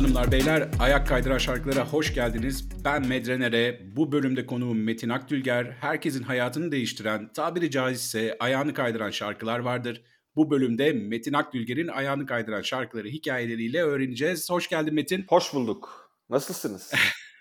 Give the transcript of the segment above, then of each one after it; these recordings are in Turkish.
Hanımlar beyler ayak kaydıran şarkılara hoş geldiniz. Ben Medrenere. Bu bölümde konuğum Metin Akdülger. Herkesin hayatını değiştiren, tabiri caizse ayağını kaydıran şarkılar vardır. Bu bölümde Metin Akdülger'in ayağını kaydıran şarkıları hikayeleriyle öğreneceğiz. Hoş geldin Metin. Hoş bulduk. Nasılsınız?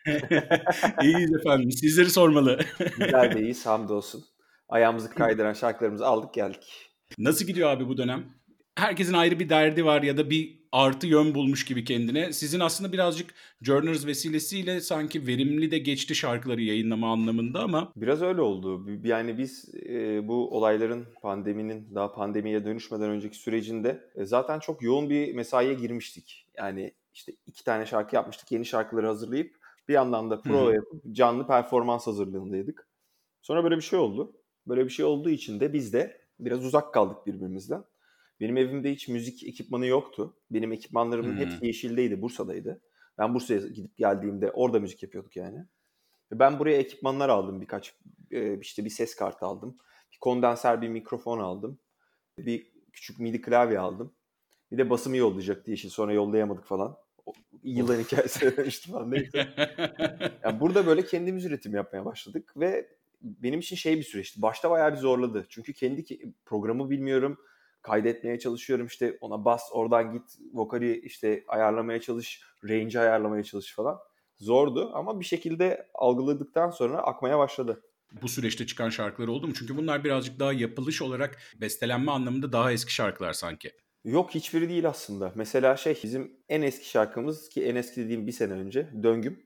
İyiyiz efendim. Sizleri sormalı. Güzel de iyiyiz hamdolsun. Ayağımızı kaydıran şarkılarımızı aldık geldik. Nasıl gidiyor abi bu dönem? Herkesin ayrı bir derdi var ya da bir artı yön bulmuş gibi kendine. Sizin aslında birazcık Journers vesilesiyle sanki verimli de geçti şarkıları yayınlama anlamında ama. Biraz öyle oldu. Yani biz e, bu olayların pandeminin daha pandemiye dönüşmeden önceki sürecinde e, zaten çok yoğun bir mesaiye girmiştik. Yani işte iki tane şarkı yapmıştık. Yeni şarkıları hazırlayıp bir yandan da prova yapıp canlı performans hazırlığındaydık. Sonra böyle bir şey oldu. Böyle bir şey olduğu için de biz de biraz uzak kaldık birbirimizden. Benim evimde hiç müzik ekipmanı yoktu. Benim ekipmanlarımın hmm. hepsi Yeşil'deydi, Bursa'daydı. Ben Bursa'ya gidip geldiğimde orada müzik yapıyorduk yani. Ben buraya ekipmanlar aldım birkaç. işte bir ses kartı aldım. Bir kondenser bir mikrofon aldım. Bir küçük midi klavye aldım. Bir de basımı yollayacaktı Yeşil. Sonra yollayamadık falan. O, yılların hikayesi demiştim falan neyse. yani burada böyle kendimiz üretim yapmaya başladık ve benim için şey bir süreçti. Başta bayağı bir zorladı. Çünkü kendi programı bilmiyorum kaydetmeye çalışıyorum işte ona bas oradan git vokali işte ayarlamaya çalış range ayarlamaya çalış falan zordu ama bir şekilde algıladıktan sonra akmaya başladı. Bu süreçte çıkan şarkılar oldu mu? Çünkü bunlar birazcık daha yapılış olarak bestelenme anlamında daha eski şarkılar sanki. Yok hiçbiri değil aslında. Mesela şey bizim en eski şarkımız ki en eski dediğim bir sene önce Döngüm.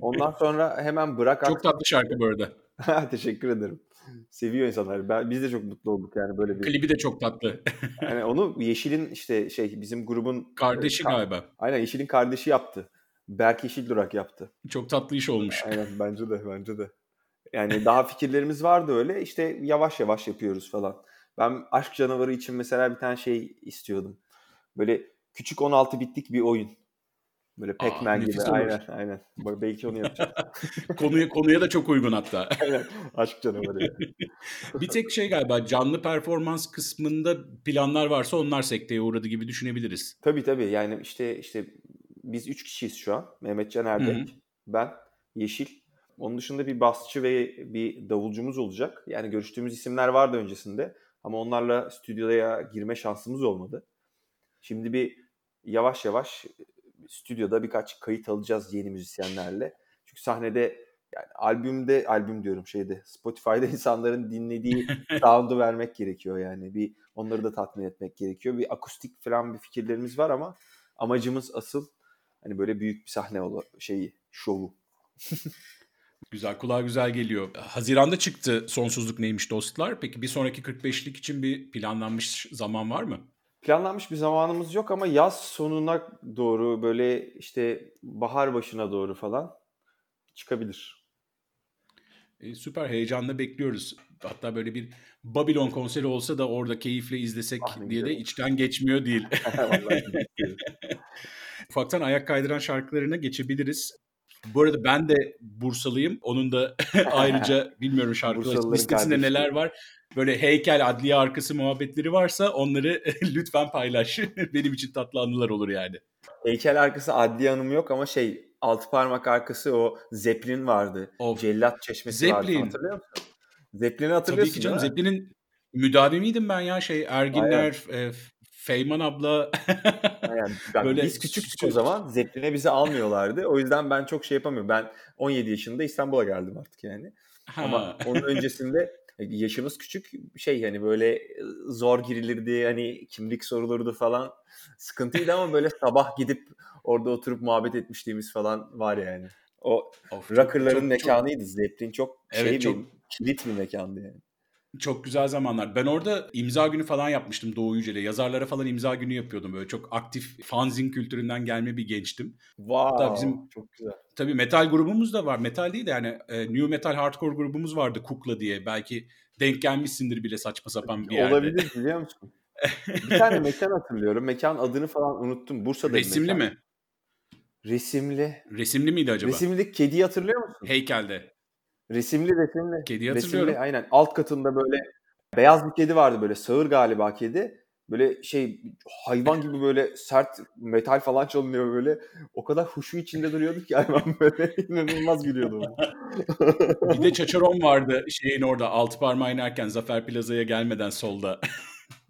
Ondan sonra hemen Bırak Çok tatlı şarkı bu arada. Teşekkür ederim. Seviyor insanlar. Ben, biz de çok mutlu olduk yani böyle bir. Klibi de çok tatlı. yani onu Yeşil'in işte şey bizim grubun kardeşi e, galiba. Aynen Yeşil'in kardeşi yaptı. Berk Yeşil Durak yaptı. Çok tatlı iş olmuş. Aynen bence de bence de. Yani daha fikirlerimiz vardı öyle. İşte yavaş yavaş yapıyoruz falan. Ben Aşk Canavarı için mesela bir tane şey istiyordum. Böyle küçük 16 bitlik bir oyun. Böyle Pac-Man gibi. Olur. Aynen aynen. Belki onu yapacağım. konuya, konuya da çok uygun hatta. aynen. Aşk canavarı. bir tek şey galiba canlı performans kısmında planlar varsa onlar sekteye uğradı gibi düşünebiliriz. Tabii tabii. Yani işte işte biz üç kişiyiz şu an. Mehmet Can Erdek, Hı-hı. ben, Yeşil. Onun dışında bir basçı ve bir davulcumuz olacak. Yani görüştüğümüz isimler vardı öncesinde. Ama onlarla stüdyoya girme şansımız olmadı. Şimdi bir yavaş yavaş stüdyoda birkaç kayıt alacağız yeni müzisyenlerle. Çünkü sahnede yani albümde albüm diyorum şeyde Spotify'da insanların dinlediği sound'u vermek gerekiyor yani. Bir onları da tatmin etmek gerekiyor. Bir akustik falan bir fikirlerimiz var ama amacımız asıl hani böyle büyük bir sahne ol şeyi, şovu. Güzel, kulağa güzel geliyor. Haziranda çıktı Sonsuzluk Neymiş Dostlar. Peki bir sonraki 45'lik için bir planlanmış zaman var mı? Planlanmış bir zamanımız yok ama yaz sonuna doğru böyle işte bahar başına doğru falan çıkabilir. E, süper heyecanla bekliyoruz. Hatta böyle bir Babylon konseri olsa da orada keyifle izlesek ah, diye de içten geçmiyor değil. Ufaktan ayak kaydıran şarkılarına geçebiliriz. Bu arada ben de Bursalıyım. Onun da ayrıca bilmiyorum şarkılar listesinde neler var böyle heykel adliye arkası muhabbetleri varsa onları lütfen paylaş. Benim için tatlı anılar olur yani. Heykel arkası adliye anımı yok ama şey altı parmak arkası o Zeppelin vardı. Of. Cellat çeşmesi Zeppelin. vardı hatırlıyor musun? Zeppelin'i hatırlıyorsun Tabii ki canım Zeppelin'in müdavimiydim ben ya şey Erginler, e, Feyman abla. yani, Böyle biz küçüktük o zaman Zeppelin'e bizi almıyorlardı. O yüzden ben çok şey yapamıyorum. Ben 17 yaşında İstanbul'a geldim artık yani. Ha. Ama onun öncesinde yaşımız küçük şey hani böyle zor girilirdi hani kimlik sorulurdu falan sıkıntıydı ama böyle sabah gidip orada oturup muhabbet etmişliğimiz falan var yani. O of, rockerların çok, mekanıydı. Zeppelin çok evet, şey çok, bir kilit bir mekandı yani. Çok güzel zamanlar. Ben orada imza günü falan yapmıştım Doğu Yücel'e. Yazarlara falan imza günü yapıyordum. Böyle çok aktif fanzin kültüründen gelme bir gençtim. Wow, Hatta bizim çok güzel. Tabii metal grubumuz da var. Metal değil de yani e, new metal hardcore grubumuz vardı Kukla diye. Belki denk gelmişsindir bile saçma sapan bir yerde. Olabilir biliyor musun? bir tane mekan hatırlıyorum. Mekan adını falan unuttum. Bursa'da Resimli mi? Resimli. Resimli miydi acaba? Resimli kedi hatırlıyor musun? Heykelde. Resimli resimli. Kedi hatırlıyorum. Resimli, aynen. Alt katında böyle beyaz bir kedi vardı böyle sağır galiba kedi. Böyle şey hayvan gibi böyle sert metal falan çalınıyor böyle. O kadar huşu içinde duruyorduk ki hayvan böyle inanılmaz gülüyordum. bir de Çaçaron vardı şeyin orada altı parmağı inerken Zafer Plaza'ya gelmeden solda.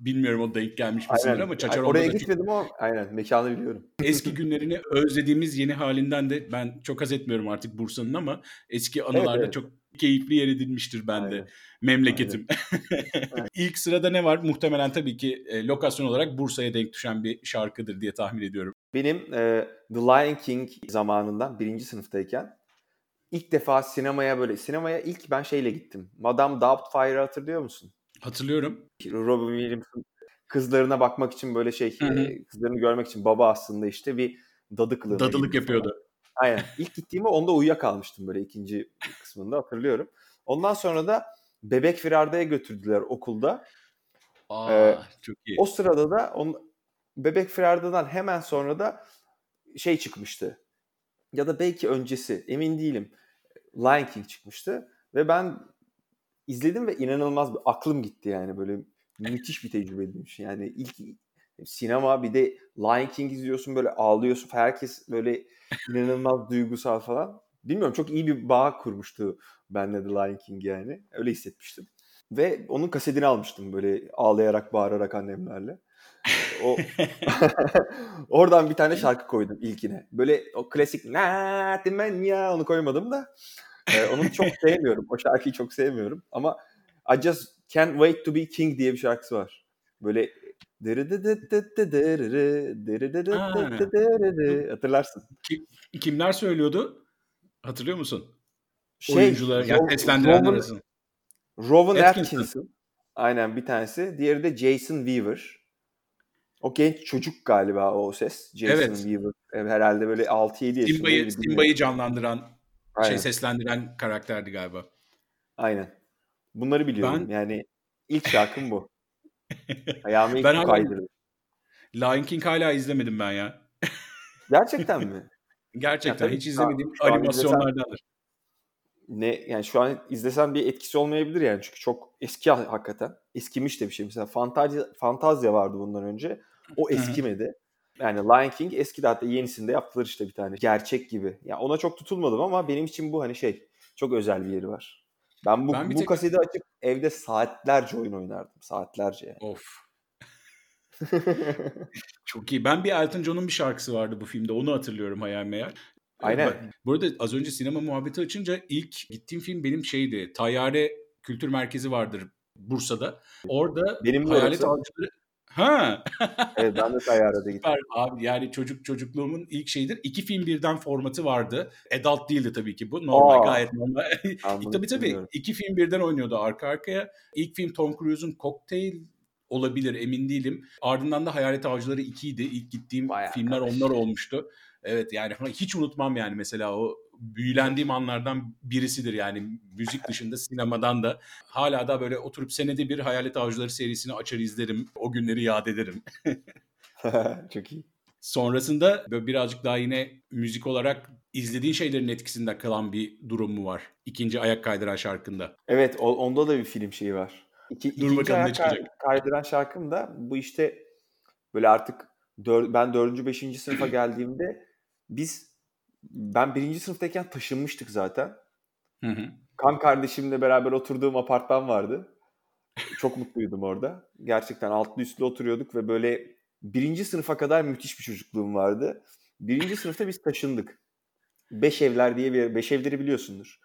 Bilmiyorum o denk gelmiş misindir ama Çaçaron'da Oraya gitmedim ama aynen mekanı biliyorum. Eski günlerini özlediğimiz yeni halinden de ben çok haz etmiyorum artık Bursa'nın ama eski anılarda evet, evet. çok keyifli yer edilmiştir bende. Aynen. Memleketim. Aynen. İlk sırada ne var? Muhtemelen tabii ki e, lokasyon olarak Bursa'ya denk düşen bir şarkıdır diye tahmin ediyorum. Benim e, The Lion King zamanından birinci sınıftayken ilk defa sinemaya böyle sinemaya ilk ben şeyle gittim. Madame Doubtfire'ı hatırlıyor musun? Hatırlıyorum. Robin Williams'ın kızlarına bakmak için böyle şey hı hı. E, kızlarını görmek için baba aslında işte bir dadı kılığına Dadılık yapıyordu. Falan. Aynen. İlk gittiğimde onda uyuyakalmıştım böyle ikinci kısmında hatırlıyorum. Ondan sonra da Bebek Firarda'ya götürdüler okulda. Aa, ee, çok iyi. O sırada da on, Bebek Firarda'dan hemen sonra da şey çıkmıştı. Ya da belki öncesi emin değilim. Lion King çıkmıştı ve ben izledim ve inanılmaz bir aklım gitti yani böyle müthiş bir tecrübeymiş. Yani ilk sinema bir de Lion King izliyorsun böyle ağlıyorsun. Herkes böyle inanılmaz duygusal falan. Bilmiyorum çok iyi bir bağ kurmuştu benle The Lion King yani. Öyle hissetmiştim. Ve onun kasetini almıştım böyle ağlayarak bağırarak annemlerle. O oradan bir tane şarkı koydum ilkine. Böyle o klasik na ya onu koymadım da. Ee, onu çok sevmiyorum. O şarkıyı çok sevmiyorum ama I just can't wait to be king diye bir şarkısı var. Böyle Hatırlarsın. kimler söylüyordu? Hatırlıyor musun? Şey, Oyuncular, yani seslendirenler arasında. Rowan Atkinson. Atkinson. Aynen bir tanesi. Diğeri de Jason Weaver. O genç çocuk galiba o ses. Jason evet. Weaver. Herhalde böyle 6-7 yaşında. Simba'yı, Simba'yı canlandıran, Aynen. şey seslendiren karakterdi galiba. Aynen. Bunları biliyorum. Ben... Yani ilk şarkım bu. Ayağımı ilk ben kaydırdım. Lion King hala izlemedim ben ya. Gerçekten mi? Gerçekten ya, hiç izlemediğim şu animasyonlardandır. Ne yani şu an izlesen bir etkisi olmayabilir yani çünkü çok eski hakikaten. Eskimiş de bir şey. Mesela Fantazya, Fantazya vardı bundan önce. O eskimedi. Yani Lion King eski de hatta yenisinde yaptılar işte bir tane. Gerçek gibi. Ya yani ona çok tutulmadım ama benim için bu hani şey çok özel bir yeri var. Ben bu, ben bu tek... kaseti açıp evde saatlerce oyun oynardım. Saatlerce yani. Of. Çok iyi. Ben bir Elton John'un bir şarkısı vardı bu filmde. Onu hatırlıyorum hayal meyal. Aynen. Bu arada az önce sinema muhabbeti açınca ilk gittiğim film benim şeydi. Tayyare Kültür Merkezi vardır Bursa'da. Orada benim Hayalet Avcıları Ha. evet ben de Tayyara'da gittim. Abi yani çocuk çocukluğumun ilk şeyidir. İki film birden formatı vardı. Adult değildi tabii ki bu. Normal Aa, gayet normal. tabii tabii bilmiyorum. iki film birden oynuyordu arka arkaya. İlk film Tom Cruise'un Cocktail olabilir emin değilim. Ardından da Hayalet Avcıları 2 idi. İlk gittiğim Bayağı filmler kardeşim. onlar olmuştu. Evet yani hiç unutmam yani mesela o büyülendiğim anlardan birisidir yani müzik dışında sinemadan da hala da böyle oturup senede bir Hayalet Avcıları serisini açar izlerim. O günleri yad ederim. Çok iyi. Sonrasında böyle birazcık daha yine müzik olarak izlediğin şeylerin etkisinde kalan bir durum mu var? İkinci ayak kaydıran şarkında. Evet onda da bir film şeyi var. İki, Dur bakalım ne çıkacak. Kaydıran şarkım da bu işte böyle artık dör, ben dördüncü beşinci sınıfa geldiğimde biz ben birinci sınıftayken taşınmıştık zaten. Hı hı. Kan kardeşimle beraber oturduğum apartman vardı. Çok mutluydum orada. Gerçekten altlı üstlü oturuyorduk ve böyle birinci sınıfa kadar müthiş bir çocukluğum vardı. Birinci sınıfta biz taşındık. Beş evler diye bir beş evleri biliyorsundur.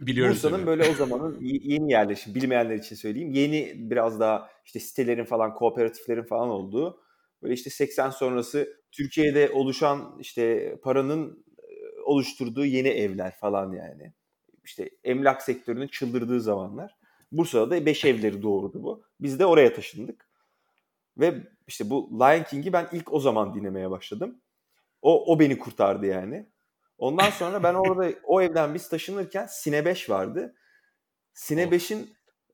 Biliyoruz. Bursa'nın böyle o zamanın yeni yerleşim, bilmeyenler için söyleyeyim. Yeni biraz daha işte sitelerin falan, kooperatiflerin falan olduğu. Böyle işte 80 sonrası Türkiye'de oluşan işte paranın oluşturduğu yeni evler falan yani. İşte emlak sektörünün çıldırdığı zamanlar. Bursa'da da beş evleri doğurdu bu. Biz de oraya taşındık. Ve işte bu Lion King'i ben ilk o zaman dinlemeye başladım. O, o beni kurtardı yani. Ondan sonra ben orada o evden biz taşınırken Sine 5 vardı. Sine 5'in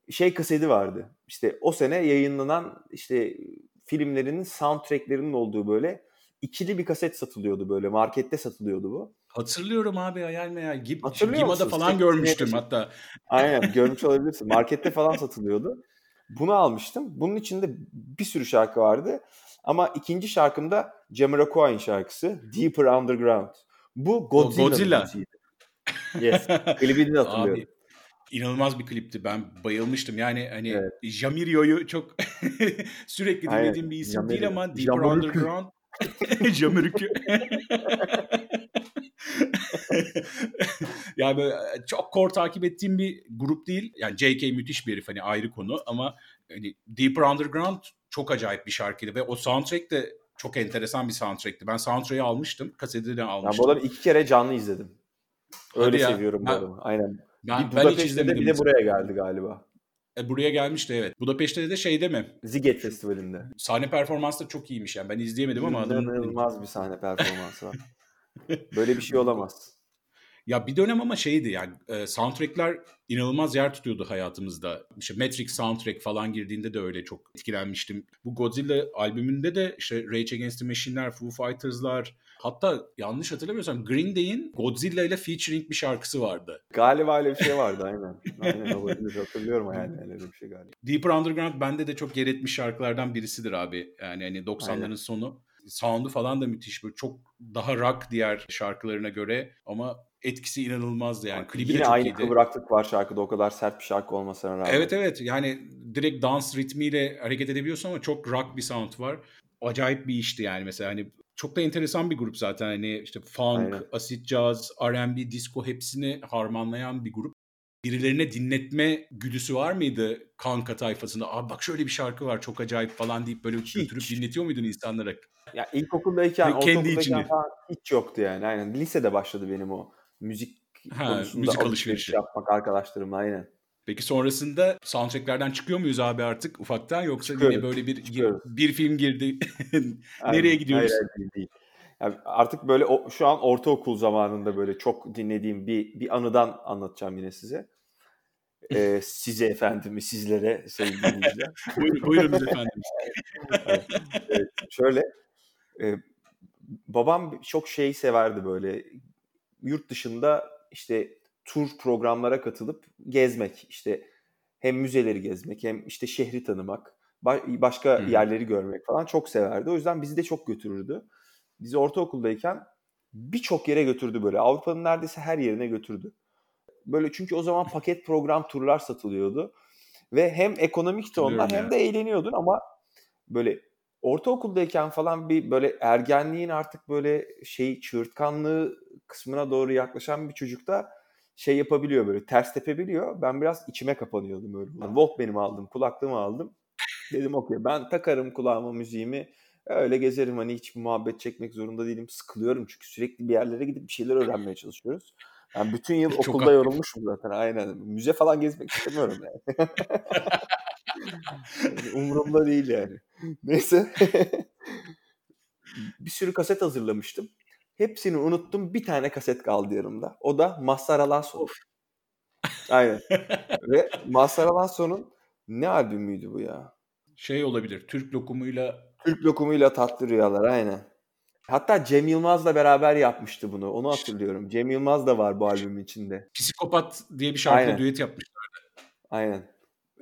şey kaseti vardı. İşte o sene yayınlanan işte filmlerinin soundtracklerinin olduğu böyle ikili bir kaset satılıyordu böyle. Markette satılıyordu bu. Hatırlıyorum abi hayal meyal. Gib, Gima'da falan görmüştüm hatta. Aynen görmüş olabilirsin. Markette falan satılıyordu. Bunu almıştım. Bunun içinde bir sürü şarkı vardı. Ama ikinci şarkımda Jamiroquai'nin şarkısı Deeper Underground. Bu Godzilla'nın Godzilla. Yes. Klibini de hatırlıyorum. Abi inanılmaz bir klipti. Ben bayılmıştım. Yani hani Evet. Jamirio'yu çok sürekli Aynen. dinlediğim bir isim değil Jamirio. ama Deeper Jamiroquai. Underground Jamirio'yu yani böyle çok core takip ettiğim bir grup değil. Yani JK müthiş bir herif hani ayrı konu ama hani Deeper Underground çok acayip bir şarkıydı ve o soundtrack de çok enteresan bir soundtrack'ti. Ben soundtrack'ı almıştım, kasetini Ben almıştım. bu adamı iki kere canlı izledim. Öyle Hadi ya. seviyorum bu Ben- adamı. Aynen. Ben, bir ben hiç izlemedim. bir de buraya geldi galiba. E, buraya gelmişti evet. Budapeşte de şeyde mi? Ziget Festivali'nde. Sahne performansı da çok iyiymiş yani. Ben izleyemedim ama. İnanılmaz bir sahne performansı var. Böyle bir şey olamaz. Ya bir dönem ama şeydi yani e, soundtrackler inanılmaz yer tutuyordu hayatımızda. İşte Matrix soundtrack falan girdiğinde de öyle çok etkilenmiştim. Bu Godzilla albümünde de işte Rage Against the Machine'ler, Foo Fighters'lar hatta yanlış hatırlamıyorsam Green Day'in Godzilla ile featuring bir şarkısı vardı. Galiba öyle bir şey vardı aynen. Aynen olabilir hatırlıyorum yani öyle bir şey galiba. Deeper Underground bende de çok yer etmiş şarkılardan birisidir abi. Yani hani 90'ların Aynen. sonu. Sound'u falan da müthiş böyle çok daha rock diğer şarkılarına göre ama etkisi inanılmazdı yani. Klibi de Yine çok aynı iyiydi. kıvraklık var şarkıda o kadar sert bir şarkı olmasına rağmen. Evet evet yani direkt dans ritmiyle hareket edebiliyorsun ama çok rock bir sound var. Acayip bir işti yani mesela hani çok da enteresan bir grup zaten hani işte funk, Aynen. acid jazz, R&B, disco hepsini harmanlayan bir grup. Birilerine dinletme güdüsü var mıydı kanka tayfasında? Abi bak şöyle bir şarkı var çok acayip falan deyip böyle götürüp dinletiyor muydun insanlara? Ya ilkokuldayken, kendi içinde. falan hiç yoktu yani. Aynen. Lisede başladı benim o müzik Ha, konusunda müzik alışveriş alışverişi. yapmak arkadaşlarımla aynen. Peki sonrasında soundtracklerden çıkıyor muyuz abi artık ufaktan yoksa yine Çıkıyoruz, böyle bir çıkıyoruz. bir film girdi. Nereye gidiyoruz? Hayır, hayır, değil. Yani artık böyle o, şu an ortaokul zamanında böyle çok dinlediğim bir bir anıdan anlatacağım yine size. Ee, size efendim, sizlere sevgili dinleyiciler. Buyurun, buyurunuz efendim. Evet, şöyle e, babam çok şey severdi böyle yurt dışında işte tur programlara katılıp gezmek işte hem müzeleri gezmek hem işte şehri tanımak ba- başka Hı. yerleri görmek falan çok severdi. O yüzden bizi de çok götürürdü. Bizi ortaokuldayken birçok yere götürdü böyle. Avrupa'nın neredeyse her yerine götürdü. Böyle çünkü o zaman paket program turlar satılıyordu. Ve hem ekonomikti onlar hem de eğleniyordun ama böyle ortaokuldayken falan bir böyle ergenliğin artık böyle şey çığırtkanlığı kısmına doğru yaklaşan bir çocukta şey yapabiliyor böyle ters tepebiliyor. Ben biraz içime kapanıyordum öyle. Walkman'imi aldım, kulaklığımı aldım. Dedim okey ben takarım kulağıma müziğimi. Öyle gezerim hani hiç muhabbet çekmek zorunda değilim. Sıkılıyorum çünkü sürekli bir yerlere gidip bir şeyler öğrenmeye çalışıyoruz. Ben bütün yıl Çok okulda yorulmuşum zaten aynen. Müze falan gezmek istemiyorum yani. Umurumda değil yani. Neyse. bir sürü kaset hazırlamıştım. Hepsini unuttum. Bir tane kaset kaldı yanımda. O da Mazhar Alanson. Aynen. Ve Mazhar Alanson'un ne albümüydü bu ya? Şey olabilir. Türk lokumuyla Türk lokumuyla tatlı rüyalar aynen. Hatta Cem Yılmaz'la beraber yapmıştı bunu. Onu hatırlıyorum. Cem Yılmaz da var bu albümün içinde. Psikopat diye bir şarkıyla Aynen. düet yapmışlar. Aynen.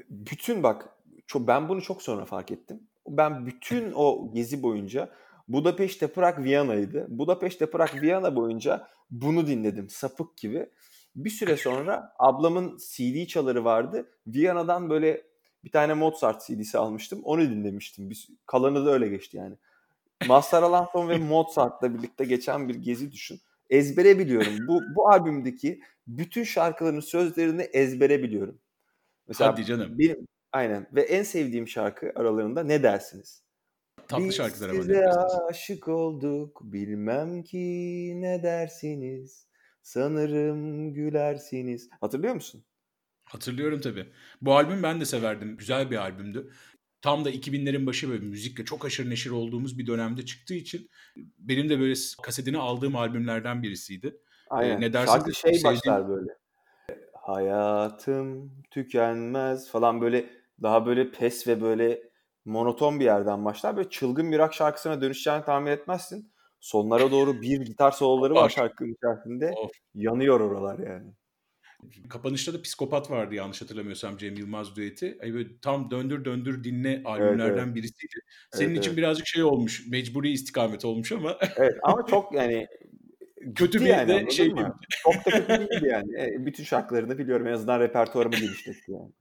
Bütün bak çok, ben bunu çok sonra fark ettim. Ben bütün o gezi boyunca Budapeşte, Prag, Viyana'ydı. Budapeşte, Prag, Viyana boyunca bunu dinledim sapık gibi. Bir süre sonra ablamın CD çaları vardı. Viyana'dan böyle bir tane Mozart CD'si almıştım. Onu dinlemiştim. Bir, kalanı da öyle geçti yani. Mazhar Alanson ve Mozart'la birlikte geçen bir gezi düşün. Ezbere biliyorum. Bu, bu albümdeki bütün şarkıların sözlerini ezbere biliyorum. Mesela Hadi canım. benim aynen ve en sevdiğim şarkı aralarında ne dersiniz? Tatlı Biz şarkılar ama. size aşık olduk bilmem ki ne dersiniz. Sanırım gülersiniz. Hatırlıyor musun? Hatırlıyorum tabii. Bu albüm ben de severdim. Güzel bir albümdü. Tam da 2000'lerin başı böyle müzikle çok aşırı neşir olduğumuz bir dönemde çıktığı için benim de böyle kasetini aldığım albümlerden birisiydi. Aynen. ne dersiniz Şarkı şey sevdiğim- başlar böyle. Hayatım tükenmez falan böyle daha böyle pes ve böyle monoton bir yerden başlar. Böyle çılgın bir rock şarkısına dönüşeceğini tahmin etmezsin. Sonlara doğru bir gitar soloları var şarkının içerisinde. Of. Yanıyor oralar yani. Kapanışta da Psikopat vardı yanlış hatırlamıyorsam Cem Yılmaz düeti. Hani böyle tam döndür döndür dinle albümlerden evet, evet. birisiydi. Senin evet, için evet. birazcık şey olmuş, mecburi istikamet olmuş ama. evet ama çok yani kötü bir yani, de şey mi? Çok da kötü değildi yani. E, bütün şarkılarını biliyorum. En azından repertuarımı genişletti yani.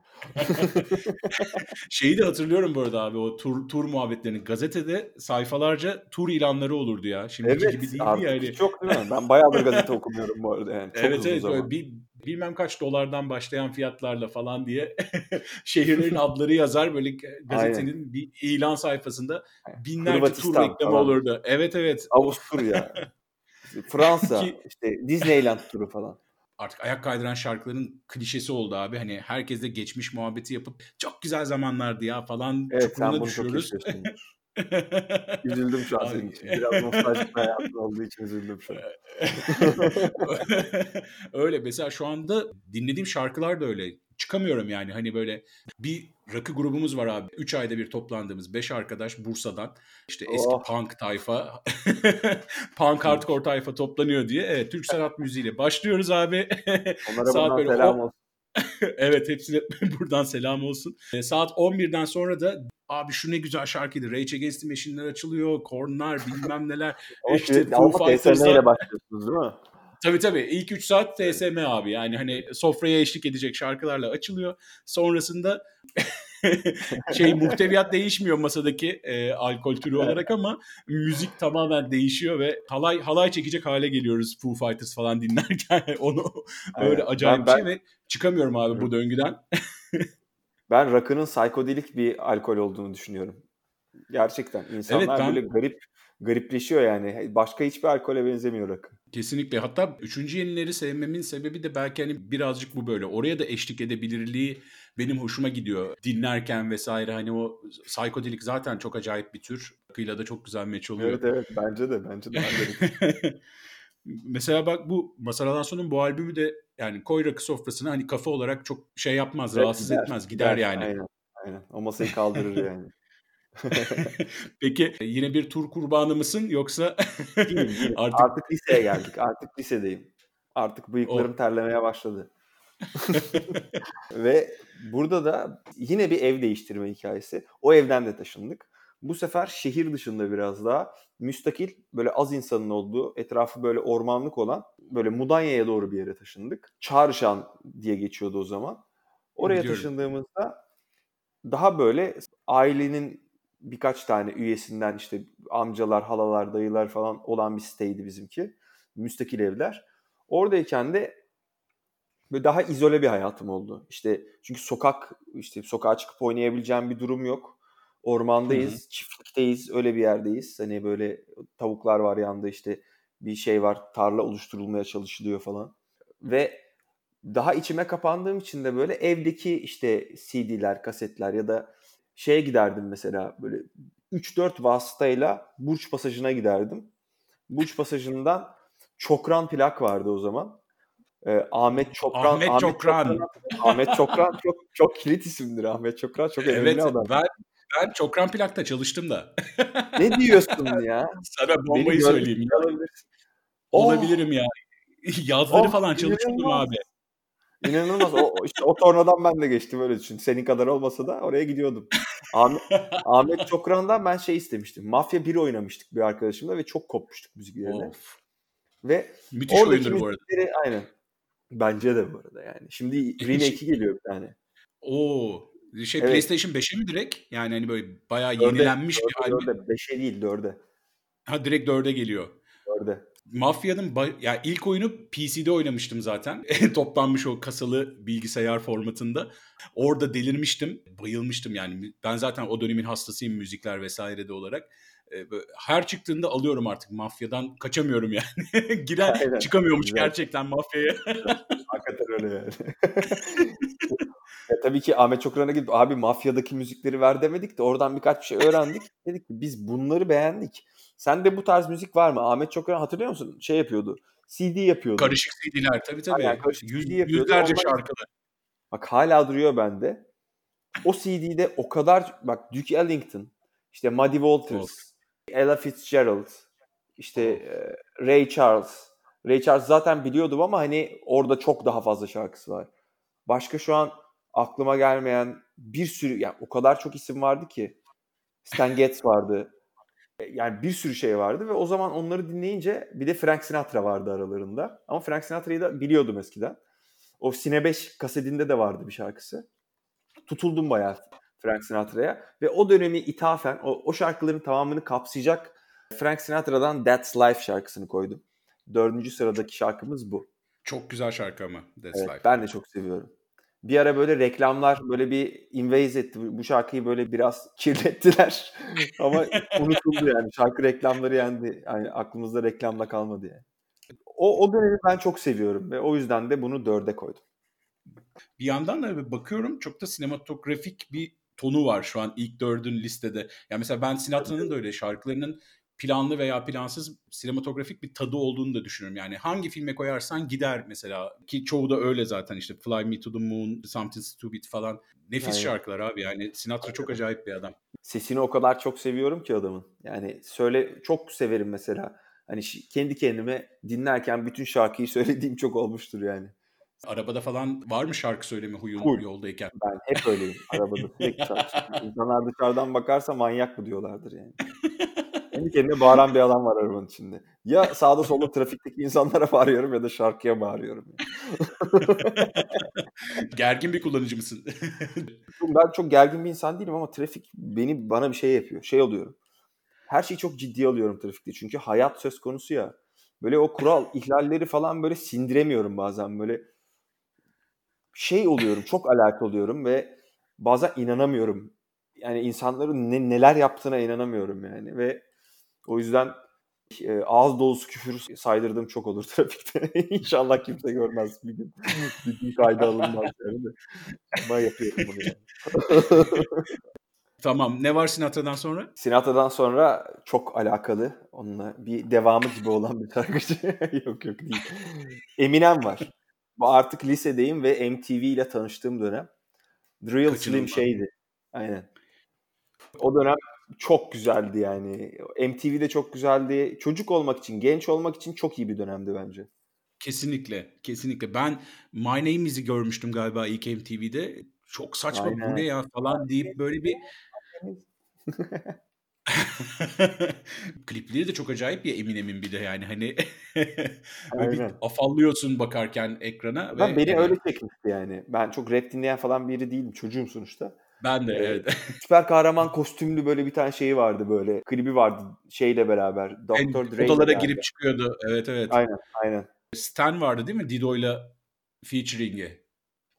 Şeyi de hatırlıyorum bu arada abi o tur tur muhabbetlerini. Gazetede sayfalarca tur ilanları olurdu ya. Şimdiki evet, gibi değil yani. Çok değil mi? Ben bayağıdır gazete okumuyorum bu arada yani. Çok evet evet. Zaman. Bir, bilmem kaç dolardan başlayan fiyatlarla falan diye şehirlerin adları yazar böyle gazetenin Aynen. bir ilan sayfasında binlerce Hırvatistan tur reklamı falan. olurdu. Evet evet. Avusturya. Fransa, Ki... işte Disneyland turu falan artık ayak kaydıran şarkıların klişesi oldu abi. Hani herkes de geçmiş muhabbeti yapıp çok güzel zamanlardı ya falan evet, bunu düşüyoruz. Çok üzüldüm şu an senin için. Biraz nostaljik hayatın olduğu için üzüldüm şu an. öyle mesela şu anda dinlediğim şarkılar da öyle çıkamıyorum yani. Hani böyle bir rakı grubumuz var abi. 3 ayda bir toplandığımız 5 arkadaş Bursa'dan. işte eski oh. punk tayfa, punk hardcore tayfa toplanıyor diye. Evet, Türk sanat müziğiyle başlıyoruz abi. Onlara Saat böyle selam olsun. evet hepsine buradan selam olsun. E, saat 11'den sonra da abi şu ne güzel şarkıydı. Rage Against the Machine'ler açılıyor. Kornlar bilmem neler. işte Foo Fighters'la başlıyorsunuz değil mi? Tabii tabii. İlk 3 saat TSM abi. Yani hani sofraya eşlik edecek şarkılarla açılıyor. Sonrasında şey muhteviyat değişmiyor masadaki e, alkol türü olarak ama müzik tamamen değişiyor ve halay halay çekecek hale geliyoruz Foo Fighters falan dinlerken onu öyle acayip ben, bir şey ve çıkamıyorum abi bu döngüden. ben rakının psikodelik bir alkol olduğunu düşünüyorum. Gerçekten insanlar evet, ben... böyle garip garipleşiyor yani. Başka hiçbir alkole benzemiyor rakı. Kesinlikle. Hatta üçüncü yenileri sevmemin sebebi de belki hani birazcık bu böyle. Oraya da eşlik edebilirliği benim hoşuma gidiyor. Dinlerken vesaire hani o psikodelik zaten çok acayip bir tür. Rakıyla da çok güzel meç oluyor. Evet evet bence de bence de. Mesela bak bu Masar Alanson'un bu albümü de yani koy rakı sofrasına hani kafa olarak çok şey yapmaz, evet, rahatsız gider, etmez. Gider, gider yani. Aynen. Aynen. O masayı kaldırır yani. Peki yine bir tur kurbanı mısın yoksa artık artık liseye geldik. Artık lisedeyim. Artık bıyıklarım o. terlemeye başladı. Ve burada da yine bir ev değiştirme hikayesi. O evden de taşındık. Bu sefer şehir dışında biraz daha müstakil böyle az insanın olduğu etrafı böyle ormanlık olan böyle Mudanya'ya doğru bir yere taşındık. Çağrışan diye geçiyordu o zaman. Oraya Biliyorum. taşındığımızda daha böyle ailenin birkaç tane üyesinden işte amcalar, halalar, dayılar falan olan bir siteydi bizimki. Müstakil evler. Oradayken de böyle daha izole bir hayatım oldu. İşte çünkü sokak işte sokağa çıkıp oynayabileceğim bir durum yok. Ormandayız, Hı-hı. çiftlikteyiz, öyle bir yerdeyiz. Hani böyle tavuklar var yanında işte bir şey var, tarla oluşturulmaya çalışılıyor falan. Ve daha içime kapandığım için de böyle evdeki işte CD'ler, kasetler ya da şeye giderdim mesela böyle 3-4 vasıtayla Burç Pasajı'na giderdim. Burç Pasajı'ndan Çokran plak vardı o zaman. Ee, Ahmet Çokran. Ahmet, Ahmet Çokran. Çokran. Ahmet Çokran çok çok kilit isimdir Ahmet Çokran. Çok önemli evet, adam. Ben, ben Çokran plakta çalıştım da. ne diyorsun ya? Sana bombayı Beni söyleyeyim. Ya. Olabilirim oh. ya. Yazları oh, falan çalışıyordum abi. İnanılmaz. O, işte o tornadan ben de geçtim öyle düşün. Senin kadar olmasa da oraya gidiyordum. Ahmet, Ahmet Çokran'dan ben şey istemiştim. Mafya 1 oynamıştık bir arkadaşımla ve çok kopmuştuk müziklerine. Of. Ve Müthiş oyundur bu arada. Aynen. Bence de bu arada yani. Şimdi remake'i geliyor bir tane. Oo. Şey evet. PlayStation 5'e mi direkt? Yani hani böyle bayağı 4'e, yenilenmiş 4'e, bir albüm. 5'e değil 4'e. Ha direkt 4'e geliyor. 4'e. Mafya'nın ya yani ilk oyunu PC'de oynamıştım zaten. Toplanmış o kasalı bilgisayar formatında. Orada delirmiştim. Bayılmıştım yani. Ben zaten o dönemin hastasıyım müzikler vesaire de olarak. Her çıktığında alıyorum artık mafyadan. Kaçamıyorum yani. Giren Aynen. çıkamıyormuş Güzel. gerçekten mafyaya. Hakikaten öyle yani. ya, tabii ki Ahmet Çokran'a gidip abi mafyadaki müzikleri ver demedik de oradan birkaç bir şey öğrendik. Dedik ki biz bunları beğendik sen de bu tarz müzik var mı? Ahmet Çokran hatırlıyor musun? Şey yapıyordu. CD yapıyordu. Karışık CD'ler tabii tabii. Aynen, karışık Yüz, CD yapıyordu. Yüzlerce Ondan şarkılar. Bak hala duruyor bende. O CD'de o kadar bak Duke Ellington, işte Muddy Waters. Ella Fitzgerald, işte oh. Ray Charles, Ray Charles zaten biliyordum ama hani orada çok daha fazla şarkısı var. Başka şu an aklıma gelmeyen bir sürü yani o kadar çok isim vardı ki. Stan Getz vardı. Yani bir sürü şey vardı ve o zaman onları dinleyince bir de Frank Sinatra vardı aralarında. Ama Frank Sinatra'yı da biliyordum eskiden. O Sine 5 kasetinde de vardı bir şarkısı. Tutuldum bayağı Frank Sinatra'ya ve o dönemi ithafen o, o şarkıların tamamını kapsayacak Frank Sinatra'dan That's Life şarkısını koydum. Dördüncü sıradaki şarkımız bu. Çok güzel şarkı ama That's evet, Life. Ben de çok seviyorum. Bir ara böyle reklamlar böyle bir invade etti. Bu şarkıyı böyle biraz kirlettiler. Ama unutuldu yani. Şarkı reklamları yendi. Yani aklımızda reklamla kalmadı yani. O, o dönemi ben çok seviyorum ve o yüzden de bunu dörde koydum. Bir yandan da bakıyorum çok da sinematografik bir tonu var şu an ilk dördün listede. Yani mesela ben Sinatra'nın da öyle şarkılarının planlı veya plansız sinematografik bir tadı olduğunu da düşünüyorum. Yani hangi filme koyarsan gider mesela ki çoğu da öyle zaten işte Fly Me to the Moon, Something Stupid falan. Nefis Aynen. şarkılar abi yani Sinatra çok acayip bir adam. Sesini o kadar çok seviyorum ki adamın. Yani söyle çok severim mesela. Hani kendi kendime dinlerken bütün şarkıyı söylediğim çok olmuştur yani. Arabada falan var mı şarkı söyleme huyun Full. yoldayken? Ben hep öyleyim arabada sürekli şarkı. İnsanlar dışarıdan bakarsa manyak mı diyorlardır yani. Kendi kendine bağıran bir adam var arabanın içinde. Ya sağda solda trafikteki insanlara bağırıyorum ya da şarkıya bağırıyorum. gergin bir kullanıcı mısın? ben çok gergin bir insan değilim ama trafik beni bana bir şey yapıyor. Şey oluyorum. Her şeyi çok ciddiye alıyorum trafikte. Çünkü hayat söz konusu ya. Böyle o kural ihlalleri falan böyle sindiremiyorum bazen. Böyle şey oluyorum. Çok alert oluyorum ve bazen inanamıyorum. Yani insanların ne, neler yaptığına inanamıyorum yani ve o yüzden e, ağız dolusu küfür saydırdığım çok olur trafikte. İnşallah kimse görmez bir gün. bir gün kayda alınmaz yani de. Ama yapıyorum bunu yani. Tamam. Ne var Sinatra'dan sonra? Sinatra'dan sonra çok alakalı. Onunla bir devamı gibi olan bir şarkıcı. yok yok değil. Eminem var. Bu artık lisedeyim ve MTV ile tanıştığım dönem. The Real Slim şeydi. Aynen. O dönem çok güzeldi yani. MTV de çok güzeldi. Çocuk olmak için, genç olmak için çok iyi bir dönemdi bence. Kesinlikle, kesinlikle. Ben My Name Is'i görmüştüm galiba ilk MTV'de. Çok saçma Aynen. bu ne ya falan deyip böyle bir Klipleri de çok acayip ya Eminem'in bir de yani hani böyle bir afallıyorsun bakarken ekrana. Ben ve beni yani... öyle çekmişti yani. Ben çok rap dinleyen falan biri değilim. Çocuğum sonuçta. Ben de ee, evet. süper kahraman kostümlü böyle bir tane şeyi vardı böyle. Klibi vardı şeyle beraber. Doktor Dre. Odalara girip çıkıyordu. Evet evet. Aynen aynen. Stan vardı değil mi Dido'yla featuring'i?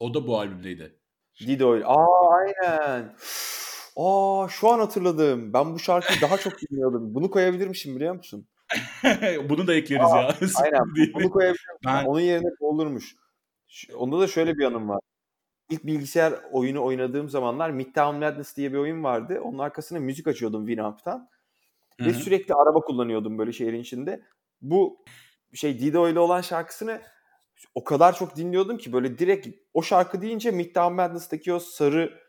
O da bu albümdeydi. Dido. Aa aynen. Aa şu an hatırladım. Ben bu şarkıyı daha çok dinliyordum. Bunu koyabilirmişim biliyor musun? Bunu da ekleriz Aa, ya. aynen. Bunu koyabilirim. Ben... Onun yerine olurmuş. Onda da şöyle bir anım var. İlk bilgisayar oyunu oynadığım zamanlar Midtown Madness diye bir oyun vardı. Onun arkasına müzik açıyordum Winamp'tan. Ve sürekli araba kullanıyordum böyle şehrin içinde. Bu şey Dido ile olan şarkısını o kadar çok dinliyordum ki böyle direkt o şarkı deyince Midtown Madness'taki o sarı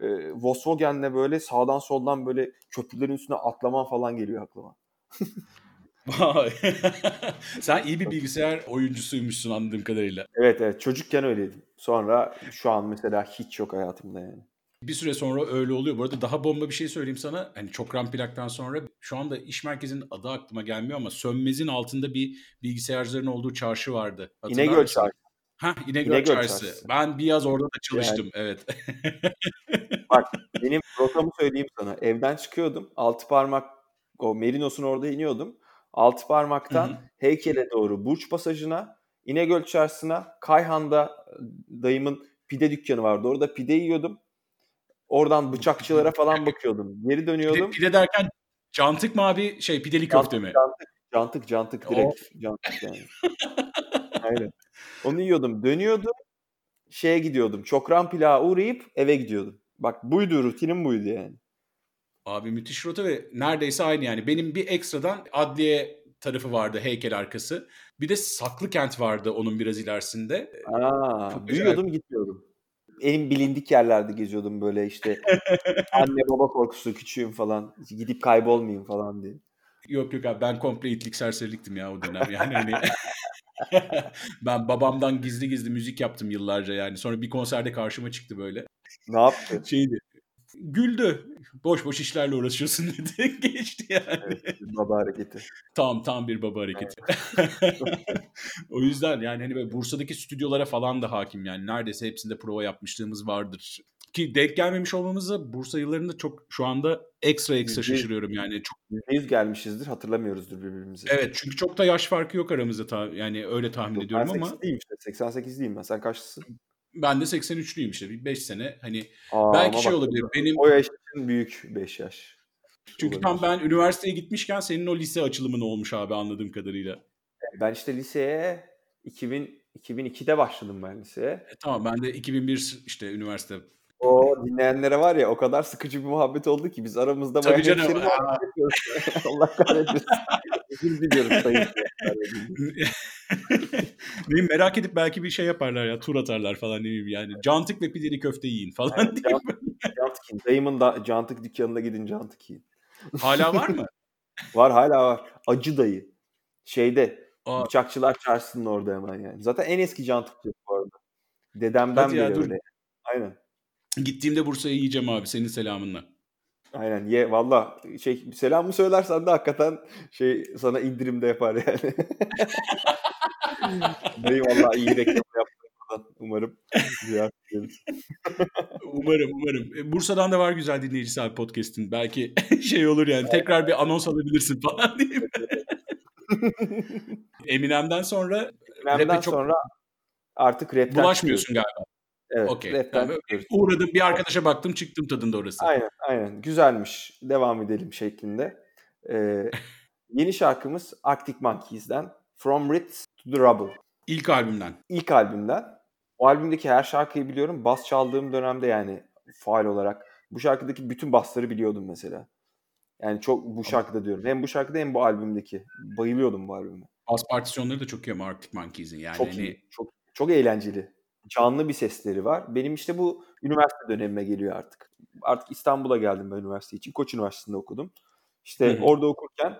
e, Volkswagen'le böyle sağdan soldan böyle köprülerin üstüne atlaman falan geliyor aklıma. Vay. Sen iyi bir bilgisayar oyuncusuymuşsun anladığım kadarıyla. Evet evet çocukken öyleydim. Sonra şu an mesela hiç yok hayatımda yani. Bir süre sonra öyle oluyor. Bu arada daha bomba bir şey söyleyeyim sana. Hani çok ram plaktan sonra şu anda iş merkezinin adı aklıma gelmiyor ama Sönmez'in altında bir bilgisayarcıların olduğu çarşı vardı. Hatırlar İnegöl Çarşı. Ha İnegöl, İnegöl Çarşısı. Çarşısı. Ben bir yaz orada da çalıştım. Yani. Evet. Bak benim rotamı söyleyeyim sana. Evden çıkıyordum. Altı parmak o Merinos'un orada iniyordum. Altı parmaktan Hı-hı. heykele doğru Burç Pasajı'na, İnegöl Çarşısı'na, Kayhan'da dayımın pide dükkanı vardı. Orada pide yiyordum. Oradan bıçakçılara falan bakıyordum. Geri dönüyordum. Pide, pide derken cantık mı abi şey pideli köfte cantık, mi? Cantık, cantık, cantık direkt oh. cantık yani. Aynen. Onu yiyordum. Dönüyordum. Şeye gidiyordum. Çokran pilağı uğrayıp eve gidiyordum. Bak buydu rutinim buydu yani. Abi müthiş rota ve neredeyse aynı yani. Benim bir ekstradan adliye tarafı vardı heykel arkası. Bir de Saklı Kent vardı onun biraz ilerisinde. Aa, duyuyordum gitmiyordum. En bilindik yerlerde geziyordum böyle işte. anne baba korkusu küçüğüm falan. Gidip kaybolmayayım falan diye. Yok yok abi ben komple itlik serseriliktim ya o dönem yani. Hani ben babamdan gizli gizli müzik yaptım yıllarca yani. Sonra bir konserde karşıma çıktı böyle. Ne yaptı? Şeydi. Güldü. Boş boş işlerle uğraşıyorsun dedi. Geçti yani. Evet, baba hareketi. Tam tam bir baba hareketi. o yüzden yani hani böyle Bursa'daki stüdyolara falan da hakim yani. Neredeyse hepsinde prova yapmışlığımız vardır. Ki denk gelmemiş olmamızı Bursa yıllarında çok şu anda ekstra ekstra şaşırıyorum yani. Çok %100 gelmişizdir hatırlamıyoruzdur birbirimizi. Evet çünkü çok da yaş farkı yok aramızda ta, yani öyle tahmin Yok, ediyorum ben ama 88'liyim işte. 88'liyim ben. Sen kaçlısın? Ben de 83'lüyüm işte. Bir 5 sene hani Aa, belki şey bak, olabilir. Benim O yaş için büyük 5 yaş. çünkü tam ben üniversiteye gitmişken senin o lise açılımın olmuş abi anladığım kadarıyla. Ben işte liseye 2000 2002'de başladım ben liseye. E, tamam ben de 2001 işte üniversite. O dinleyenlere var ya o kadar sıkıcı bir muhabbet oldu ki biz aramızda Tabii bayağı canım. Allah kahretmesin. Özür diliyorum sayın merak edip belki bir şey yaparlar ya tur atarlar falan ne bileyim yani. Cantık ve pideli köfte yiyin falan Yani diye. Cantık. Dayımın da cantık dükkanına gidin cantık yiyin. Hala var mı? Var hala var. Acı dayı. Şeyde Aa, Bıçakçılar Çarşısı'nın orada hemen yani. Zaten en eski cantıkçı bu arada. Dedemden Hadi ya, beri dur. öyle. Aynen. gittiğimde Bursa'ya yiyeceğim abi senin selamınla. Aynen ye valla şey selamı söylersen de hakikaten şey sana indirimde yapar yani. Dayı valla iyi reklam yaptın buradan. Umarım. Umarım umarım. E, Bursa'dan da var güzel dinleyicisi abi podcast'in. Belki şey olur yani tekrar bir anons alabilirsin falan diyeyim. Eminem'den sonra rap'e çok sonra artık rapten bulaşmıyorsun galiba. Evet, rapten Yani uğradım bir arkadaşa baktım çıktım tadında orası. Aynen aynen. Güzelmiş. Devam edelim şeklinde. Ee, yeni şarkımız Arctic Monkeys'den From Ritz to the Rubble. İlk albümden. İlk albümden. O albümdeki her şarkıyı biliyorum. Bas çaldığım dönemde yani faal olarak bu şarkıdaki bütün basları biliyordum mesela. Yani çok bu şarkıda diyorum. Hem bu şarkıda hem bu albümdeki. Bayılıyordum bu albüme. Bas partisyonları da çok iyi ama Arctic Monkeys'in yani. Çok hani iyi. Çok çok eğlenceli. Canlı bir sesleri var. Benim işte bu üniversite dönemime geliyor artık. Artık İstanbul'a geldim ben üniversite için. Koç Üniversitesi'nde okudum. İşte Hı hı. orada okurken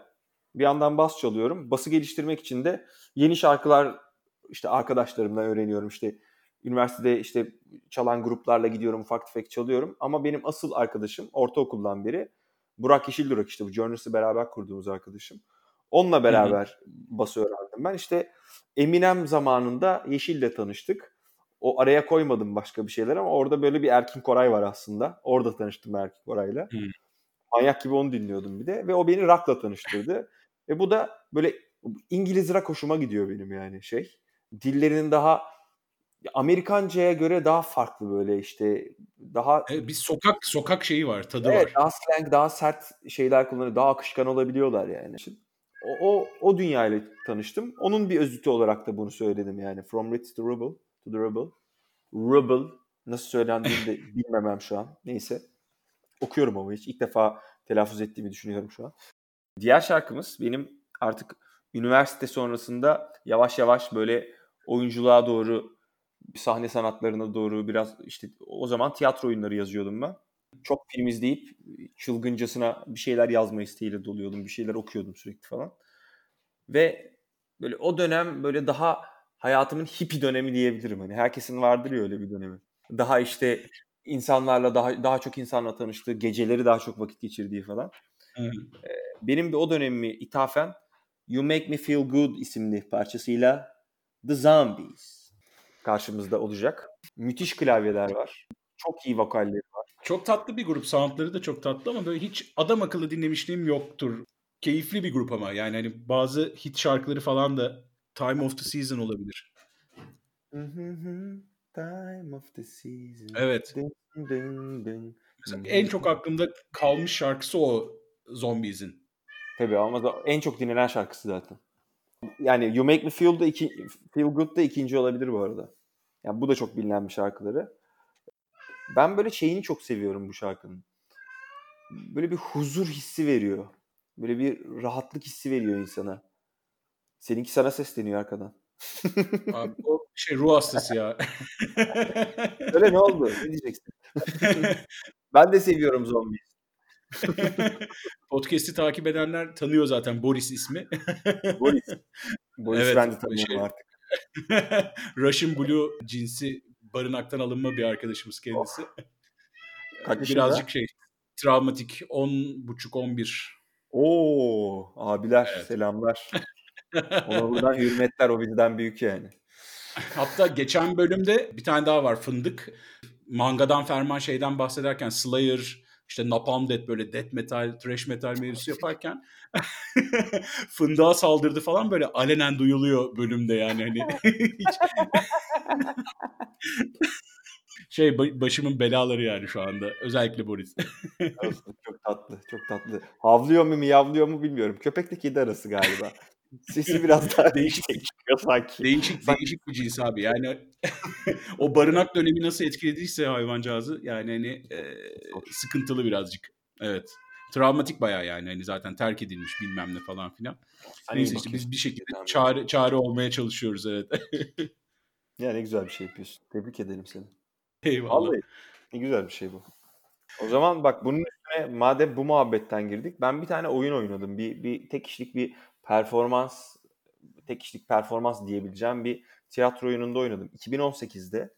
bir yandan bas çalıyorum. Bası geliştirmek için de yeni şarkılar işte arkadaşlarımdan öğreniyorum. İşte üniversitede işte çalan gruplarla gidiyorum ufak tefek çalıyorum. Ama benim asıl arkadaşım ortaokuldan beri Burak Yeşildurak işte bu Journalist'i beraber kurduğumuz arkadaşım. Onunla beraber bası öğrendim ben. İşte Eminem zamanında Yeşil'le tanıştık. O araya koymadım başka bir şeyler ama orada böyle bir Erkin Koray var aslında. Orada tanıştım Erkin Koray'la. Hı. Manyak gibi onu dinliyordum bir de. Ve o beni rock'la tanıştırdı. Ve bu da böyle İngiliz rock hoşuma gidiyor benim yani şey. Dillerinin daha Amerikanca'ya göre daha farklı böyle işte daha Evet, bir sokak sokak şeyi var, tadı evet, var. daha slang, daha sert şeyler kullanıyor, daha akışkan olabiliyorlar yani. O, o, o dünyayla tanıştım. Onun bir özütü olarak da bunu söyledim yani. From Ritz to Rubble, to the Rubble. Rubble nasıl söylendiğini de bilmemem şu an. Neyse. Okuyorum ama hiç. ilk defa telaffuz ettiğimi düşünüyorum şu an. Diğer şarkımız benim artık üniversite sonrasında yavaş yavaş böyle oyunculuğa doğru sahne sanatlarına doğru biraz işte o zaman tiyatro oyunları yazıyordum ben. Çok film izleyip çılgıncasına bir şeyler yazma isteğiyle doluyordum. Bir şeyler okuyordum sürekli falan. Ve böyle o dönem böyle daha hayatımın hippie dönemi diyebilirim. Hani herkesin vardır ya öyle bir dönemi. Daha işte insanlarla daha daha çok insanla tanıştığı, geceleri daha çok vakit geçirdiği falan. Hı. Benim de o dönemimi ithafen You Make Me Feel Good isimli parçasıyla The Zombies karşımızda olacak. Müthiş klavyeler var. Çok iyi vokalleri var. Çok tatlı bir grup. Soundları da çok tatlı ama böyle hiç adam akıllı dinlemişliğim yoktur. Keyifli bir grup ama yani hani bazı hit şarkıları falan da Time of the Season olabilir. Time of the season. Evet. Dın dın. Mesela en çok aklımda kalmış şarkısı o Zombies'in. Tabii ama en çok dinlenen şarkısı zaten. Yani You Make Me Feel da iki, Feel Good da ikinci olabilir bu arada. Yani bu da çok bilinen bir şarkıları. Ben böyle şeyini çok seviyorum bu şarkının. Böyle bir huzur hissi veriyor. Böyle bir rahatlık hissi veriyor insana. Seninki sana sesleniyor arkadan. Abi, o şey ruh hastası ya. Öyle ne oldu? Ne diyeceksin? Ben de seviyorum zombi. Podcast'i takip edenler tanıyor zaten Boris ismi. Boris. Boris Evet, ben de tanıyorum şey- artık. Russian Blue cinsi barınaktan alınma bir arkadaşımız kendisi. Kaç Birazcık şey travmatik 10.5-11. Oo abiler Evet. selamlar. Ona buradan hürmetler o bizden büyük yani. Hatta geçen bölümde bir tane daha var Fındık. Mangadan ferman şeyden bahsederken Slayer, işte Napalm Death böyle death metal, thrash metal mevzusu yaparken fındığa saldırdı falan böyle alenen duyuluyor bölümde yani hani hiç... şey ba- başımın belaları yani şu anda özellikle Boris. Çok tatlı, çok tatlı. Havlıyor mu miyavlıyor mu bilmiyorum. Köpekle kedi arası galiba. Sesi biraz daha Değişik. çıkıyor sanki. Değişik değişik bir cins abi. Yani o barınak dönemi nasıl etkilediyse hayvancağızı yani hani e, sıkıntılı birazcık. Evet. Travmatik bayağı yani hani zaten terk edilmiş bilmem ne falan filan. Hani Neyse işte biz bir şekilde çare çare olmaya çalışıyoruz evet. Ya ne güzel bir şey yapıyorsun. Tebrik ederim seni. Eyvallah. Vallahi ne güzel bir şey bu. O zaman bak bunun üstüne madem bu muhabbetten girdik ben bir tane oyun oynadım. Bir, bir tek kişilik bir performans tek kişilik performans diyebileceğim bir tiyatro oyununda oynadım. 2018'de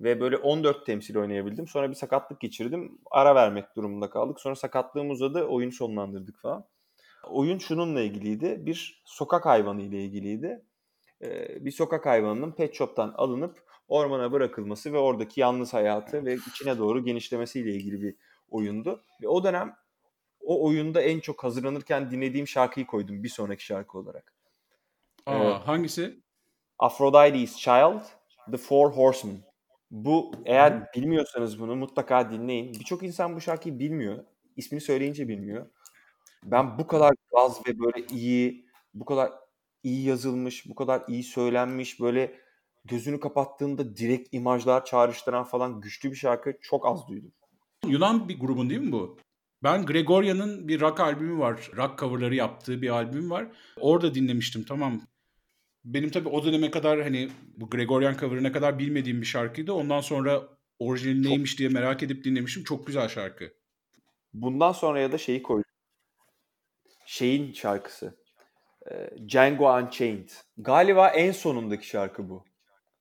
ve böyle 14 temsil oynayabildim. Sonra bir sakatlık geçirdim. Ara vermek durumunda kaldık. Sonra sakatlığım uzadı. Oyunu sonlandırdık falan. Oyun şununla ilgiliydi. Bir sokak hayvanı ile ilgiliydi. Ee, bir sokak hayvanının pet shop'tan alınıp ormana bırakılması ve oradaki yalnız hayatı ve içine doğru genişlemesiyle ilgili bir oyundu. Ve o dönem o oyunda en çok hazırlanırken dinlediğim şarkıyı koydum bir sonraki şarkı olarak. Aa, Evet. hangisi? Aphrodite's Child, The Four Horsemen. Bu eğer bilmiyorsanız bunu mutlaka dinleyin. Birçok insan bu şarkıyı bilmiyor. İsmini söyleyince bilmiyor. Ben bu kadar gaz ve böyle iyi, bu kadar iyi yazılmış, bu kadar iyi söylenmiş, böyle gözünü kapattığında direkt imajlar çağrıştıran falan güçlü bir şarkı çok az duydum. Yunan bir grubun değil mi bu? Ben Gregoria'nın bir rock albümü var. Rock coverları yaptığı bir albüm var. Orada dinlemiştim tamam. Benim tabii o döneme kadar hani bu Gregorian cover'ı ne kadar bilmediğim bir şarkıydı. Ondan sonra orijinali Çok- neymiş diye merak edip dinlemiştim. Çok güzel şarkı. Bundan sonra ya da şeyi koydum. Şeyin şarkısı. Ee, Django Unchained. Galiba en sonundaki şarkı bu.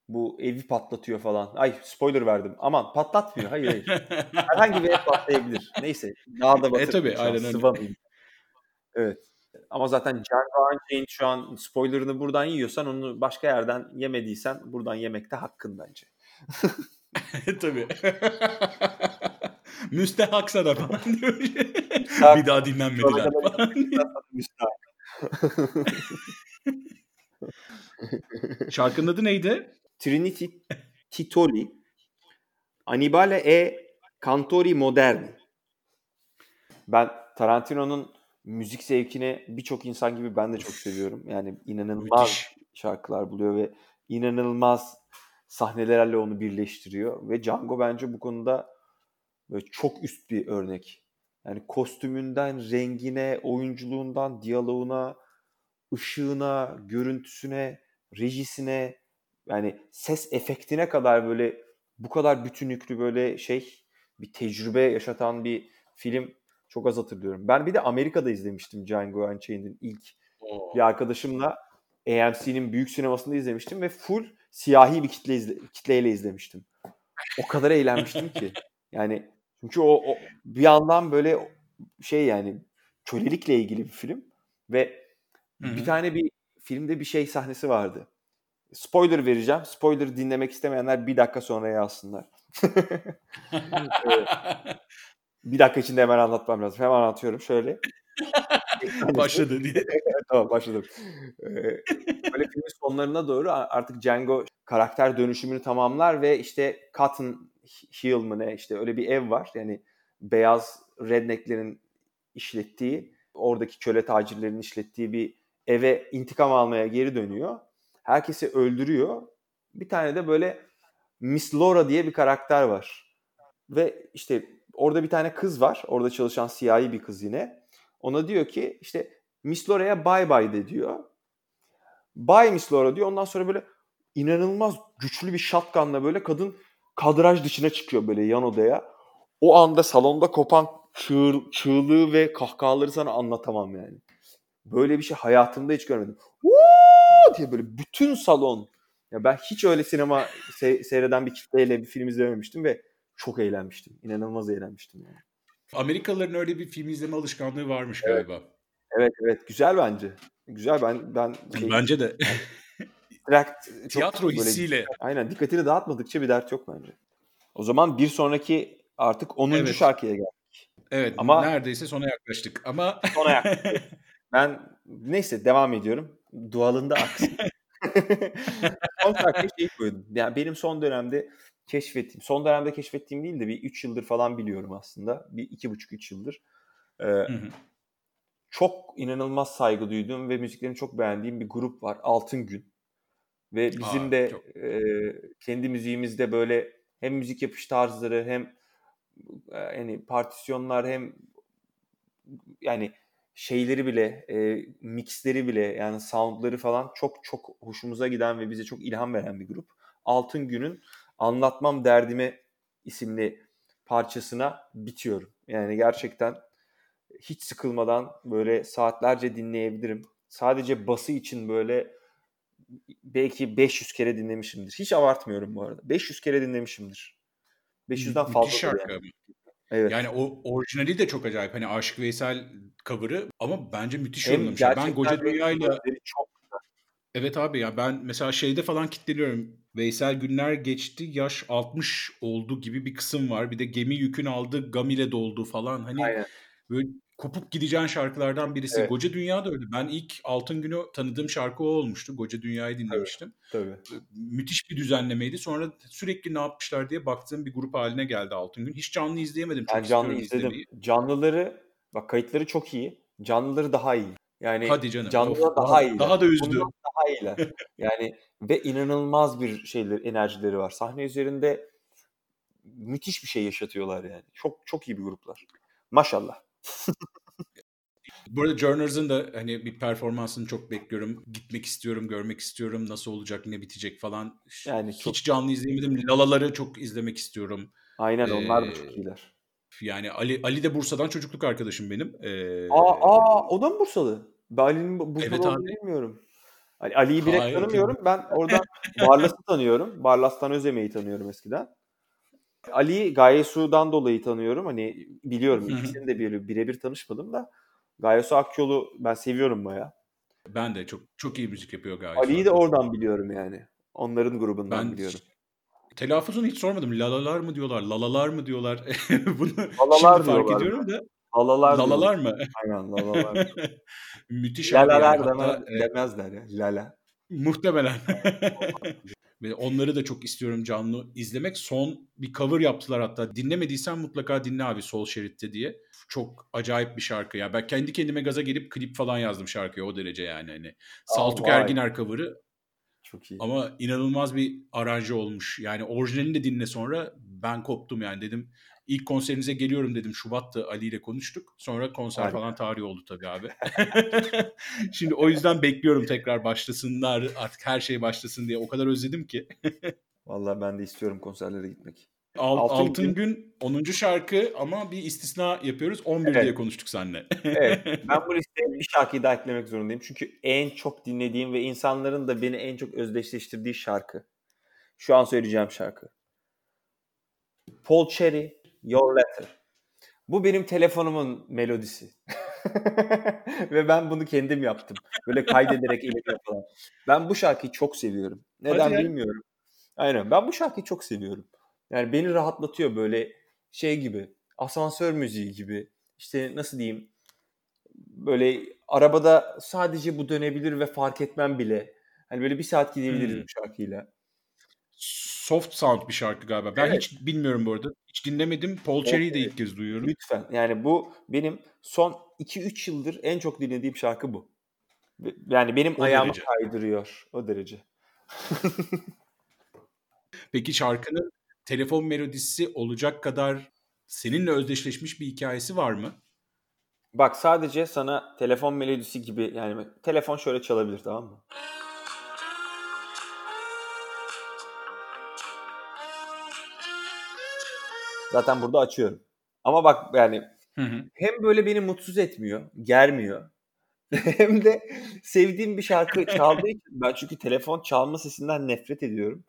Bu evi patlatıyor falan. Ay spoiler verdim. Aman patlatmıyor. Hayır hayır. Herhangi bir ev patlayabilir. Neyse. Daha da batırmayayım tabii, şu an, aynen öyle. sıvamayayım. Evet. Ama zaten Django Unchained şu an spoilerını buradan yiyorsan onu başka yerden yemediysen buradan yemekte hakkın bence. tabii. Müstehak sana falan diyor. Müstehak. bir daha dinlenmediler falan. Müstahak. Şarkının adı neydi? Trinity Titoli Annibale e Cantori Moderni. Ben Tarantino'nun müzik zevkini birçok insan gibi ben de çok seviyorum. Yani inanılmaz Müthiş. şarkılar buluyor ve inanılmaz sahnelerle onu birleştiriyor. Ve Django bence bu konuda böyle çok üst bir örnek. Yani kostümünden, rengine, oyunculuğundan, diyaloğuna, ışığına, görüntüsüne, rejisine, yani ses efektine kadar böyle bu kadar bütünlüklü böyle şey bir tecrübe yaşatan bir film çok az hatırlıyorum. Ben bir de Amerika'da izlemiştim Django Unchained'in ilk bir arkadaşımla AMC'nin büyük sinemasında izlemiştim ve full siyahi bir kitle izle, kitleyle izlemiştim. O kadar eğlenmiştim ki. Yani çünkü o, o bir yandan böyle şey yani kölelikle ilgili bir film ve Hı hı. bir tane bir filmde bir şey sahnesi vardı. Spoiler vereceğim. Spoiler dinlemek istemeyenler bir dakika sonra yazsınlar. Evet. bir dakika içinde hemen anlatmam lazım. Hemen anlatıyorum. Şöyle. Başladı diye. tamam başladım. Ee, böyle filmin sonlarına doğru artık Django karakter dönüşümünü tamamlar ve işte Cotton Hill mı ne işte öyle bir ev var. Yani beyaz rednecklerin işlettiği, oradaki köle tacirlerinin işlettiği bir eve intikam almaya geri dönüyor. Herkesi öldürüyor. Bir tane de böyle Miss Laura diye bir karakter var. Ve işte orada bir tane kız var. Orada çalışan siyahi bir kız yine. Ona diyor ki işte Miss Laura'ya bye bye de diyor. Bye Miss Laura diyor. Ondan sonra böyle inanılmaz güçlü bir shotgunla böyle kadın kadraj dışına çıkıyor böyle yan odaya. O anda salonda kopan çığır, çığlığı ve kahkahaları sana anlatamam yani. Böyle bir şey hayatımda hiç görmedim. Woo! Diye böyle bütün salon Ya ben hiç öyle sinema se- seyreden bir kitleyle bir film izlememiştim ve çok eğlenmiştim. İnanılmaz eğlenmiştim yani. Amerikalıların öyle bir film izleme alışkanlığı varmış Evet. galiba. Evet evet güzel bence. Güzel ben ben şey, Bence de. çok Tiyatro böyle- hissiyle. Aynen dikkatini dağıtmadıkça bir dert yok bence. O zaman bir sonraki artık 10. Evet. şarkıya gel. Evet Ama- neredeyse sona yaklaştık ama Sona yaklaştık. Ben neyse devam ediyorum. Dualında aksın. son şarkıyı şey koydum. Yani benim son dönemde keşfettiğim, son dönemde keşfettiğim değil de bir 3 yıldır falan biliyorum aslında. Bir iki buçuk üç yıldır. Ee, Hı hı. çok inanılmaz saygı duyduğum ve müziklerini çok beğendiğim bir grup var. Altın Gün. Ve bizim Aa, de çok- e, kendi müziğimizde böyle hem müzik yapış tarzları hem e, yani partisyonlar hem yani şeyleri bile e, mixleri bile yani soundları falan çok çok hoşumuza giden ve bize çok ilham veren bir grup. Altın Gün'ün Anlatmam Derdime isimli parçasına bitiyorum. Yani gerçekten hiç sıkılmadan böyle saatlerce dinleyebilirim. Sadece bası için böyle belki 500 kere dinlemişimdir. Hiç abartmıyorum bu arada. 500 kere dinlemişimdir. 500'den fazla. Müthiş şarkı. Yani. Evet. Yani o orijinali de çok acayip. Hani Aşık Veysel cover'ı ama bence müthiş Hem yorumlamışlar. Ben Goca Dünya'yla çok evet abi ya ben mesela şeyde falan kitleniyorum. Veysel Günler geçti yaş 60 oldu gibi bir kısım var. Bir de gemi yükün aldı gam ile doldu falan. Hani Aynen. böyle kopup gideceğin şarkılardan birisi. Evet. Goca Dünya da öyle. Ben ilk Altın Günü tanıdığım şarkı o olmuştu. Goca Dünya'yı dinlemiştim. Tabii. Müthiş bir düzenlemeydi. Sonra sürekli ne yapmışlar diye baktığım bir grup haline geldi Altın Gün. Hiç canlı izleyemedim. Çok Ben canlı izledim. izlemeyi. Canlıları bak kayıtları çok iyi. Canlıları daha iyi. Yani Hadi canım. canlılar Of, daha, iyiler. daha da üzdü. Bundan daha iyiler. yani ve inanılmaz bir şeyler enerjileri var. Sahne üzerinde müthiş bir şey yaşatıyorlar yani. Çok çok iyi bir gruplar. Maşallah. Bu arada Journers'ın da hani bir performansını çok bekliyorum. Gitmek istiyorum, görmek istiyorum. Nasıl olacak, ne bitecek falan. Yani Hiç çok canlı izleyemedim. Lalaları çok izlemek istiyorum. aynen onlar da Ee, çok iyiler. Yani Ali Ali de Bursa'dan çocukluk arkadaşım benim. Ee, Aa, aa o da mı Bursalı? Ben Ali'nin bu- Bursalı Evet olduğunu bilmiyorum. Ali, Ali'yi direkt Hayır, tanımıyorum. Ben oradan Barlas'ı tanıyorum. Barlas'tan Özeme'yi tanıyorum eskiden. Ali'yi Gaye Su'dan dolayı tanıyorum. Hani biliyorum ikisini de birebir tanışmadım da Gaye Su Akyol'u ben seviyorum baya. Ben de çok çok iyi müzik yapıyor gayet. Ali'yi de oradan biliyorum yani. Onların grubundan Ben biliyorum. telaffuzunu hiç sormadım. Lalalar mı diyorlar, lalalar mı diyorlar. Bunu Lalalar şimdi fark ediyorum da. Lalalar Lalalar mı? Aynen lalalar. Müthiş Lalalar yani. Hatta, e, demezler ya. Lala. Muhtemelen. Ve onları da çok istiyorum canlı izlemek. Son bir cover yaptılar hatta. Dinlemediysen mutlaka dinle abi Sol Şerit'te diye. Çok acayip bir şarkı ya. Ben kendi kendime gaza gelip klip falan yazdım şarkıya o derece yani. Hani Saltuk vay. Erginer cover'ı Çok iyi. ama inanılmaz bir aranje olmuş. Yani orijinalini de dinle sonra ben koptum yani dedim. İlk konserinize geliyorum dedim. Şubat'ta Ali ile konuştuk. Sonra konser Harika. falan tarihi oldu tabii abi. Şimdi o yüzden bekliyorum tekrar başlasınlar. Artık her şey başlasın diye. O kadar özledim ki. Vallahi ben de istiyorum konserlere gitmek. Al- Altın Altın, Gün. gün 10. şarkı ama bir istisna yapıyoruz. 11 Evet. diye konuştuk seninle. Evet. Ben bu listeye bir şarkıyı daha eklemek zorundayım. Çünkü en çok dinlediğim ve insanların da beni en çok özdeşleştirdiği şarkı. Şu an söyleyeceğim şarkı. Paul Cherry, Your Letter. Bu benim telefonumun melodisi. ve ben bunu kendim yaptım. Böyle kaydederek elimle falan. Ben bu şarkıyı çok seviyorum. Neden Hadi bilmiyorum. Aynen. Ben bu şarkıyı çok seviyorum. Yani beni rahatlatıyor böyle şey gibi. Asansör müziği gibi. İşte nasıl diyeyim? Böyle arabada sadece bu dönebilir ve fark etmem bile. Hani böyle bir saat gidebiliriz Hmm. bu şarkıyla. Soft sound bir şarkı galiba. Ben Evet. hiç bilmiyorum bu arada. Hiç dinlemedim. Paul Cherry'i de ilk kez duyuyorum. Lütfen. Yani bu benim son 2-3 yıldır en çok dinlediğim şarkı bu. Yani benim O ayağımı derece. kaydırıyor. O derece. Peki şarkının telefon melodisi olacak kadar seninle özdeşleşmiş bir hikayesi var mı? Bak sadece sana telefon melodisi gibi yani telefon şöyle çalabilir tamam mı? Zaten burada açıyorum. Ama bak yani Hı hı. hem böyle beni mutsuz etmiyor, germiyor. hem de sevdiğim bir şarkı çaldığı için ben çünkü telefon çalma sesinden nefret ediyorum.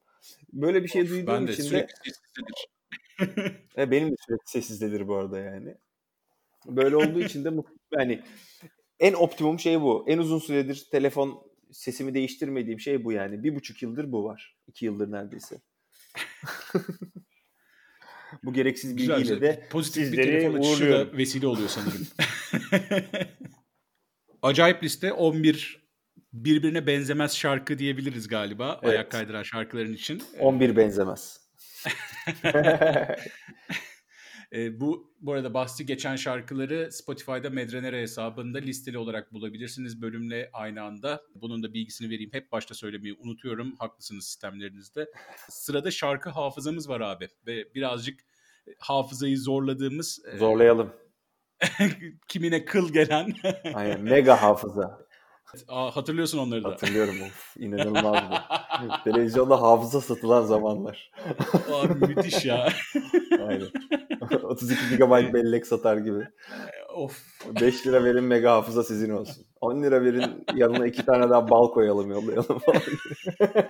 Böyle bir şey of, duyduğum ben de için sürekli de sessizdedir. benim de sürekli sessizdedir bu arada yani. Böyle olduğu için de yani en optimum şey bu. En uzun süredir telefon sesimi değiştirmediğim şey bu yani. Bir buçuk yıldır bu var. İki yıldır neredeyse. bu gereksiz bilgiyle güzel, de pozitif bir telefon da vesile oluyor sanırım. Acayip liste 11 birbirine benzemez şarkı diyebiliriz galiba evet. ayak kaydıran şarkıların için. 11 benzemez. E, bu bu arada bahsi geçen şarkıları Spotify'da Medrenere hesabında listeli olarak bulabilirsiniz bölümle aynı anda. Bunun da bilgisini vereyim. Hep başta söylemeyi unutuyorum. Haklısınız sistemlerinizde. Sırada şarkı hafızamız var abi ve birazcık hafızayı zorladığımız zorlayalım. kimine kıl gelen. Aynen mega hafıza. Aa, hatırlıyorsun onları da. Hatırlıyorum of inanılmazdı. Televizyonda hafıza satılan zamanlar. Abi müthiş ya. Aynen. 32 GB bellek satar gibi. Of. 5 lira verin mega hafıza sizin olsun. 10 lira verin yanına iki tane daha bal koyalım yollayalım falan.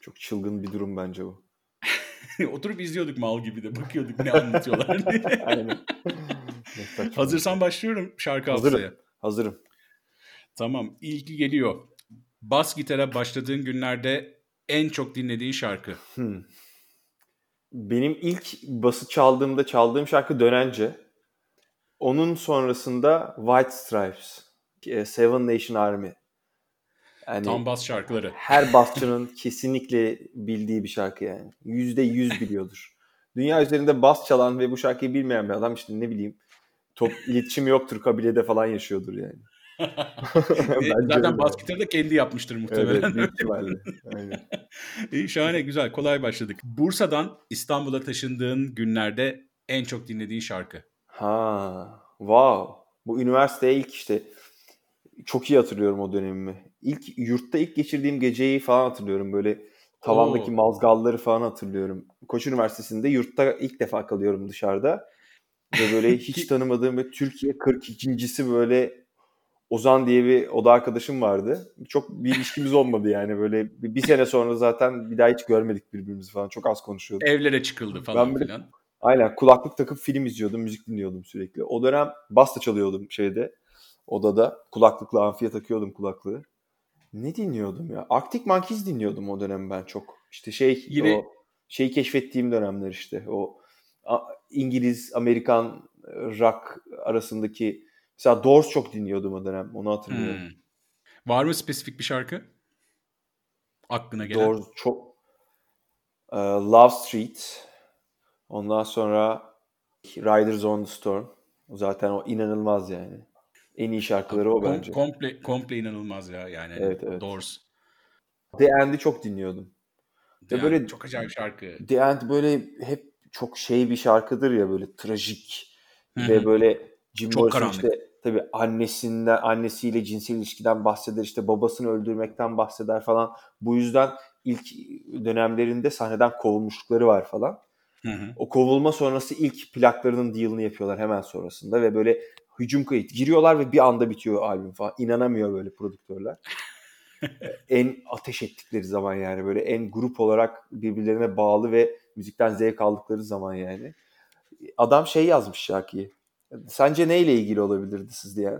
Çok çılgın bir durum bence bu. Oturup izliyorduk mal gibi de bakıyorduk ne anlatıyorlar diye. Aynen. Hazırsan başlıyorum şarkı Hazırım. haftaya. Hazırım. Tamam ilgi geliyor. Bas gitara başladığın günlerde en çok dinlediğin şarkı. Hmm. Benim ilk bası çaldığımda çaldığım şarkı Dönence. Onun sonrasında White Stripes. E, Seven Nation Army. Yani Tam bas şarkıları. Her basçının kesinlikle bildiği bir şarkı yani. Yüzde yüz biliyordur. Dünya üzerinde bas çalan ve bu şarkıyı bilmeyen bir adam işte ne bileyim top iletişim yoktur kabilede falan yaşıyordur yani. Zaten bas gitarı da kendi yapmıştır muhtemelen. Evet. Aynen. İyi, şahane, güzel, kolay başladık. Bursa'dan İstanbul'a taşındığın günlerde en çok dinlediğin şarkı. Ha, wow. Bu üniversiteye ilk işte çok iyi hatırlıyorum o dönemimi. İlk yurtta ilk geçirdiğim geceyi falan hatırlıyorum. Böyle tavandaki Oo. mazgalları falan hatırlıyorum. Koç Üniversitesi'nde yurtta ilk defa kalıyorum dışarıda. Ve böyle hiç tanımadığım ve Türkiye 42.si böyle Ozan diye bir oda arkadaşım vardı. Çok bir ilişkimiz olmadı yani böyle bir, bir sene sonra zaten bir daha hiç görmedik birbirimizi falan. Çok az konuşuyorduk. Evlere çıkıldı falan ben böyle, filan. Aynen kulaklık takıp film izliyordum, müzik dinliyordum sürekli. O dönem basta çalıyordum şeyde odada. Kulaklıkla amfiye takıyordum kulaklığı. Ne dinliyordum ya? Arctic Monkeys dinliyordum o dönem ben çok. İşte şey Yine... o şeyi keşfettiğim dönemler işte. O İngiliz Amerikan rock arasındaki Mesela Doors çok dinliyordum o dönem. Onu hatırlıyorum. Hmm. Var mı spesifik bir şarkı? Aklına gelen. Doors çok uh, Love Street. Ondan sonra Riders on the Storm. Zaten o inanılmaz yani. En iyi şarkıları o bence. Komple, komple inanılmaz ya yani. Evet, evet. Doors. The End'i çok dinliyordum. The böyle çok acayip şarkı. The End böyle hep çok şey bir şarkıdır ya böyle trajik ve böyle Jim Çok Morrison karanlık. işte tabii annesinden annesiyle cinsel ilişkiden bahseder işte babasını öldürmekten bahseder falan. Bu yüzden ilk dönemlerinde sahneden kovulmuşlukları var falan. Hı hı. O kovulma sonrası ilk plaklarının deal'ını yapıyorlar hemen sonrasında ve böyle hücum kayıt giriyorlar ve bir anda bitiyor albüm falan. İnanamıyor böyle prodüktörler. en ateş ettikleri zaman yani böyle en grup olarak birbirlerine bağlı ve müzikten zevk aldıkları zaman yani. Adam şey yazmış şarkıyı. Sence neyle ilgili olabilirdi siz diye?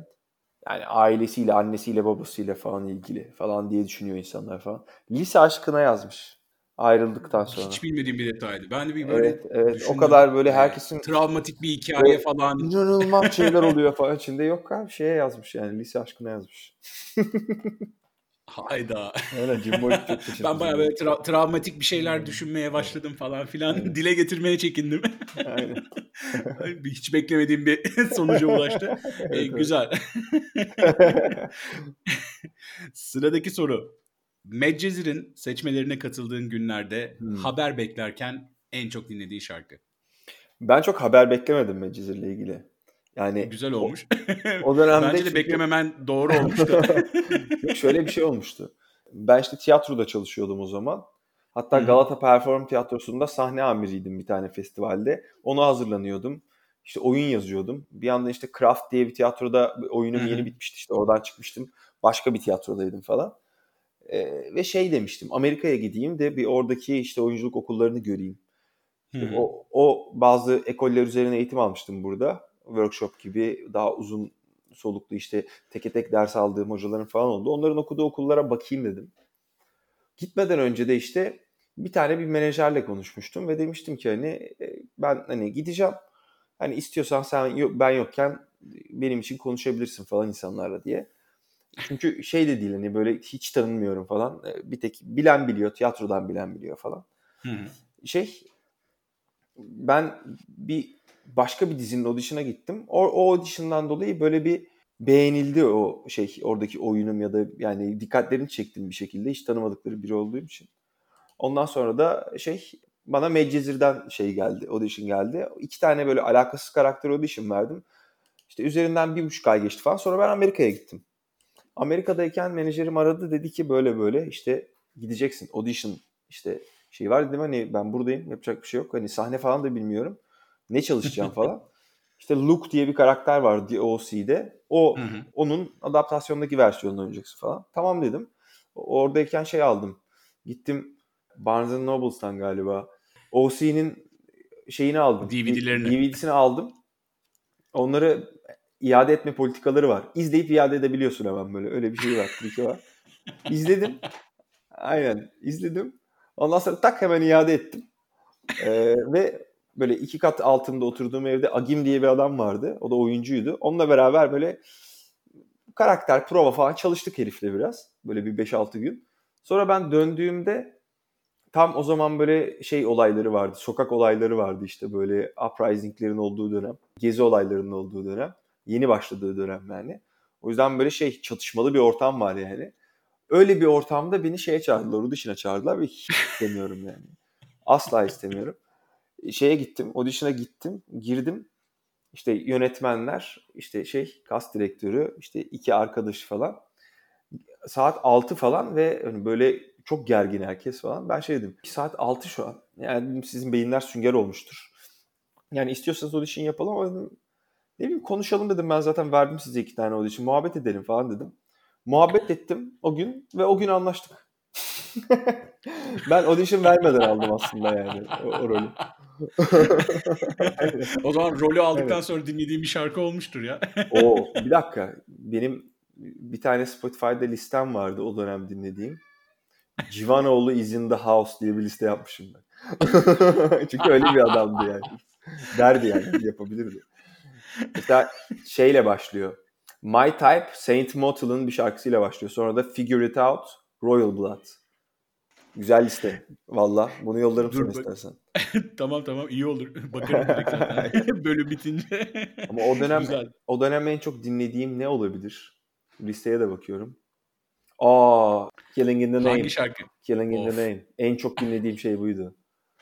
Yani ailesiyle, annesiyle, babasıyla falan ilgili falan diye düşünüyor insanlar falan. Lise aşkına yazmış ayrıldıktan sonra. Hiç bilmediğim bir detaydı. Ben de bir böyle Evet, evet. O kadar böyle herkesin travmatik bir hikaye falan. İnanılmaz şeyler oluyor falan içinde. Yok abi şeye yazmış yani lise aşkına yazmış. Hayda. Öyle Jimbo Ben bayağı böyle tra- travmatik bir şeyler düşünmeye başladım falan filan. Dile getirmeye çekindim. Aynen. Hiç beklemediğim bir sonuca ulaştı. evet, ee, güzel. Sıradaki soru. Medcezir'in seçmelerine katıldığın günlerde hmm. haber beklerken en çok dinlediği şarkı. Ben çok haber beklemedim Medcezir'le ilgili. Yani güzel olmuş. O, o dönemde Bence de çünkü... beklememen doğru olmuştu. şöyle bir şey olmuştu. Ben işte tiyatroda çalışıyordum o zaman. Hatta Galata Perform Tiyatrosu'nda sahne amiriydim bir tane festivalde. Onu hazırlanıyordum. İşte oyun yazıyordum. Bir anda işte Craft diye bir tiyatroda oyunum yeni bitmişti. İşte oradan çıkmıştım. Başka bir tiyatrodaydım falan. Ee, ve şey demiştim. Amerika'ya gideyim de bir oradaki işte oyunculuk okullarını göreyim. İşte o, o bazı ekoller üzerine eğitim almıştım burada. Workshop gibi daha uzun soluklu işte teke tek ders aldığım hocaların falan oldu. Onların okuduğu okullara bakayım dedim. Gitmeden önce de işte bir tane bir menajerle konuşmuştum ve demiştim ki hani e, ben hani gideceğim. Hani istiyorsan sen ben yokken benim için konuşabilirsin falan insanlarla diye. Çünkü şey de değil hani böyle hiç tanınmıyorum falan. E, bir tek bilen biliyor, tiyatrodan bilen biliyor falan. Hı hı. Şey ben bir başka bir dizinin audition'a gittim. O, o audition'dan dolayı böyle bir beğenildi o şey oradaki oyunum ya da yani dikkatlerini çektim bir şekilde hiç tanımadıkları biri olduğum için. Ondan sonra da şey bana Medcezir'den şey geldi, audition geldi. İki tane böyle alakasız karakter audition verdim. İşte üzerinden bir buçuk ay geçti falan. Sonra ben Amerika'ya gittim. Amerika'dayken menajerim aradı dedi ki böyle böyle işte gideceksin audition işte şey var dedim hani ben buradayım yapacak bir şey yok. Hani sahne falan da bilmiyorum. Ne çalışacağım falan. İşte Luke diye bir karakter var DOC'de. O hı hı. onun adaptasyondaki versiyonunu oynayacaksın falan. Tamam dedim. Oradayken şey aldım. Gittim Barnes Noble's'tan galiba. OC'nin şeyini aldım. DVD'lerini. DVD'sini aldım. Onları iade etme politikaları var. İzleyip iade edebiliyorsun hemen böyle. Öyle bir şey var. Bir şey var. İzledim. Aynen. izledim. Ondan sonra tak hemen iade ettim. Ee, ve böyle iki kat altında oturduğum evde Agim diye bir adam vardı. O da oyuncuydu. Onunla beraber böyle karakter, prova falan çalıştık herifle biraz. Böyle bir 5-6 gün. Sonra ben döndüğümde tam o zaman böyle şey olayları vardı. Sokak olayları vardı işte böyle uprising'lerin olduğu dönem. Gezi olaylarının olduğu dönem. Yeni başladığı dönem yani. O yüzden böyle şey çatışmalı bir ortam var yani. Öyle bir ortamda beni şeye çağırdılar, dışına çağırdılar ve hiç istemiyorum yani. Asla istemiyorum. Şeye gittim, audition'a gittim, girdim. İşte yönetmenler, işte şey, kas direktörü, işte iki arkadaş falan. Saat 6 falan ve hani böyle çok gergin herkes falan. Ben şey dedim, saat 6 şu an. Yani sizin beyinler sünger olmuştur. Yani istiyorsanız audition yapalım ama dedim, ne bileyim konuşalım dedim. Ben zaten verdim size iki tane audition. Muhabbet edelim falan dedim. Muhabbet ettim o gün ve o gün anlaştık. ben audition vermeden aldım aslında yani o, o rolü. o zaman rolü aldıktan evet. sonra dinlediğim bir şarkı olmuştur ya. o bir dakika. Benim bir tane Spotify'da listem vardı o dönem dinlediğim. Civanoğlu is in the house diye bir liste yapmışım ben. Çünkü öyle bir adamdı yani. Derdi yani yapabilirdi. Mesela şeyle başlıyor. My Type Saint Motel'ın bir şarkısıyla başlıyor. Sonra da Figure It Out Royal Blood. Güzel liste. Valla. Bunu yollarım Dur, sana istersen. tamam tamam iyi olur. Bakarım direkt zaten. Bölüm bitince. Ama o dönem Güzel. o dönem en çok dinlediğim ne olabilir? Listeye de bakıyorum. Aa, Killing in the Name. Hangi şarkı? Killing in the Name. En çok dinlediğim şey buydu.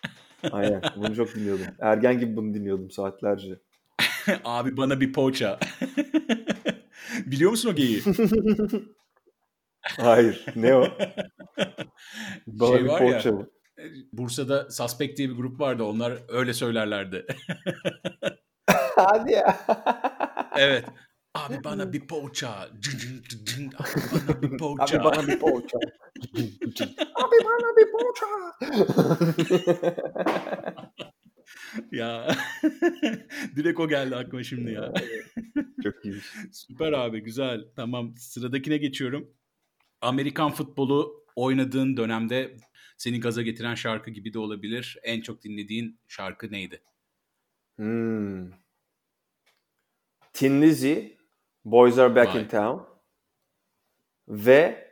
Aynen. Bunu çok dinliyordum. Ergen gibi bunu dinliyordum saatlerce. Abi bana bir poğaça. Biliyor musun o geyiği? Hayır. Ne o? Bana şey bir poğaça ya, mı? E, Bursa'da Suspect diye bir grup vardı. Onlar öyle söylerlerdi. Hadi ya. evet. Abi bana bir poğaça. Abi bana bir poğaça. Abi bana bir poğaça. Abi bana bir poğaça. ya direkt o geldi aklıma şimdi ya. Çok iyi. Süper abi güzel. Tamam sıradakine geçiyorum. Amerikan futbolu oynadığın dönemde seni gaza getiren şarkı gibi de olabilir. En çok dinlediğin şarkı neydi? Hmm. Tin Lizzy, Boys Are Back Vay. in Town ve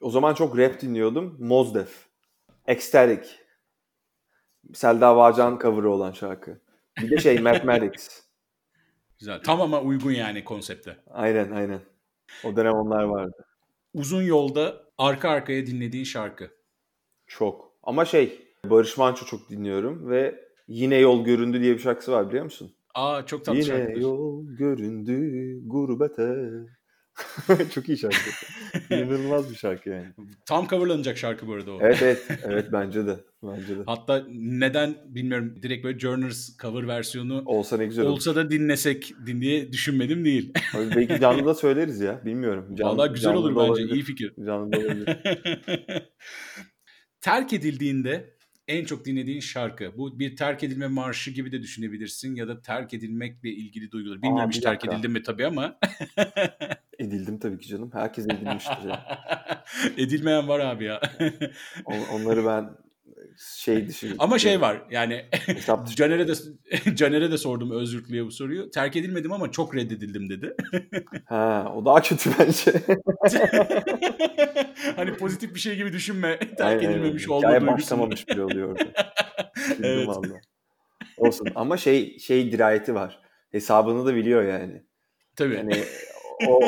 o zaman çok rap dinliyordum. Mos Def. Ecstatic. Selda Bağcan cover'ı olan şarkı. Bir de şey Mathematics. Güzel. Tam ama uygun yani konsepte. Aynen aynen. O dönem onlar vardı. Uzun yolda arka arkaya dinlediğin şarkı. Çok. Ama şey Barış Manço çok dinliyorum ve Yine Yol Göründü diye bir şarkısı var biliyor musun? Aa çok tatlı Yine şarkıdır. yol göründü gurbete. çok iyi şarkı. İnanılmaz bir şarkı yani. Tam coverlanacak şarkı bu arada o. Evet evet. Evet bence de. Bence de. Hatta neden bilmiyorum direkt böyle Journers cover versiyonu olsa ne güzel olur. Olsa da dinlesek din diye düşünmedim değil. Abi belki canlı da söyleriz ya. Bilmiyorum. Canlı, Vallahi güzel olur bence. Olabilir. İyi fikir. Canlı da olabilir. Terk edildiğinde en çok dinlediğin şarkı. Bu bir terk edilme marşı gibi de düşünebilirsin ya da terk edilmekle ilgili duygular. Bilmiyorum Aa, hiç terk edildin mi tabii ama. Edildim tabii ki canım. Herkes edilmiştir ya. Edilmeyen var abi ya. onları ben şey dışı. Ama şey var yani Caner'e de Caner'e de sordum özgürlüğe bu soruyu. Terk edilmedim ama çok reddedildim dedi. ha, o daha kötü bence. hani pozitif bir şey gibi düşünme. Terk aynen, edilmemiş aynen. olma Hikaye başlamamış bile oluyor orada. evet. valla. Olsun ama şey şey dirayeti var. Hesabını da biliyor yani. Tabii. Yani o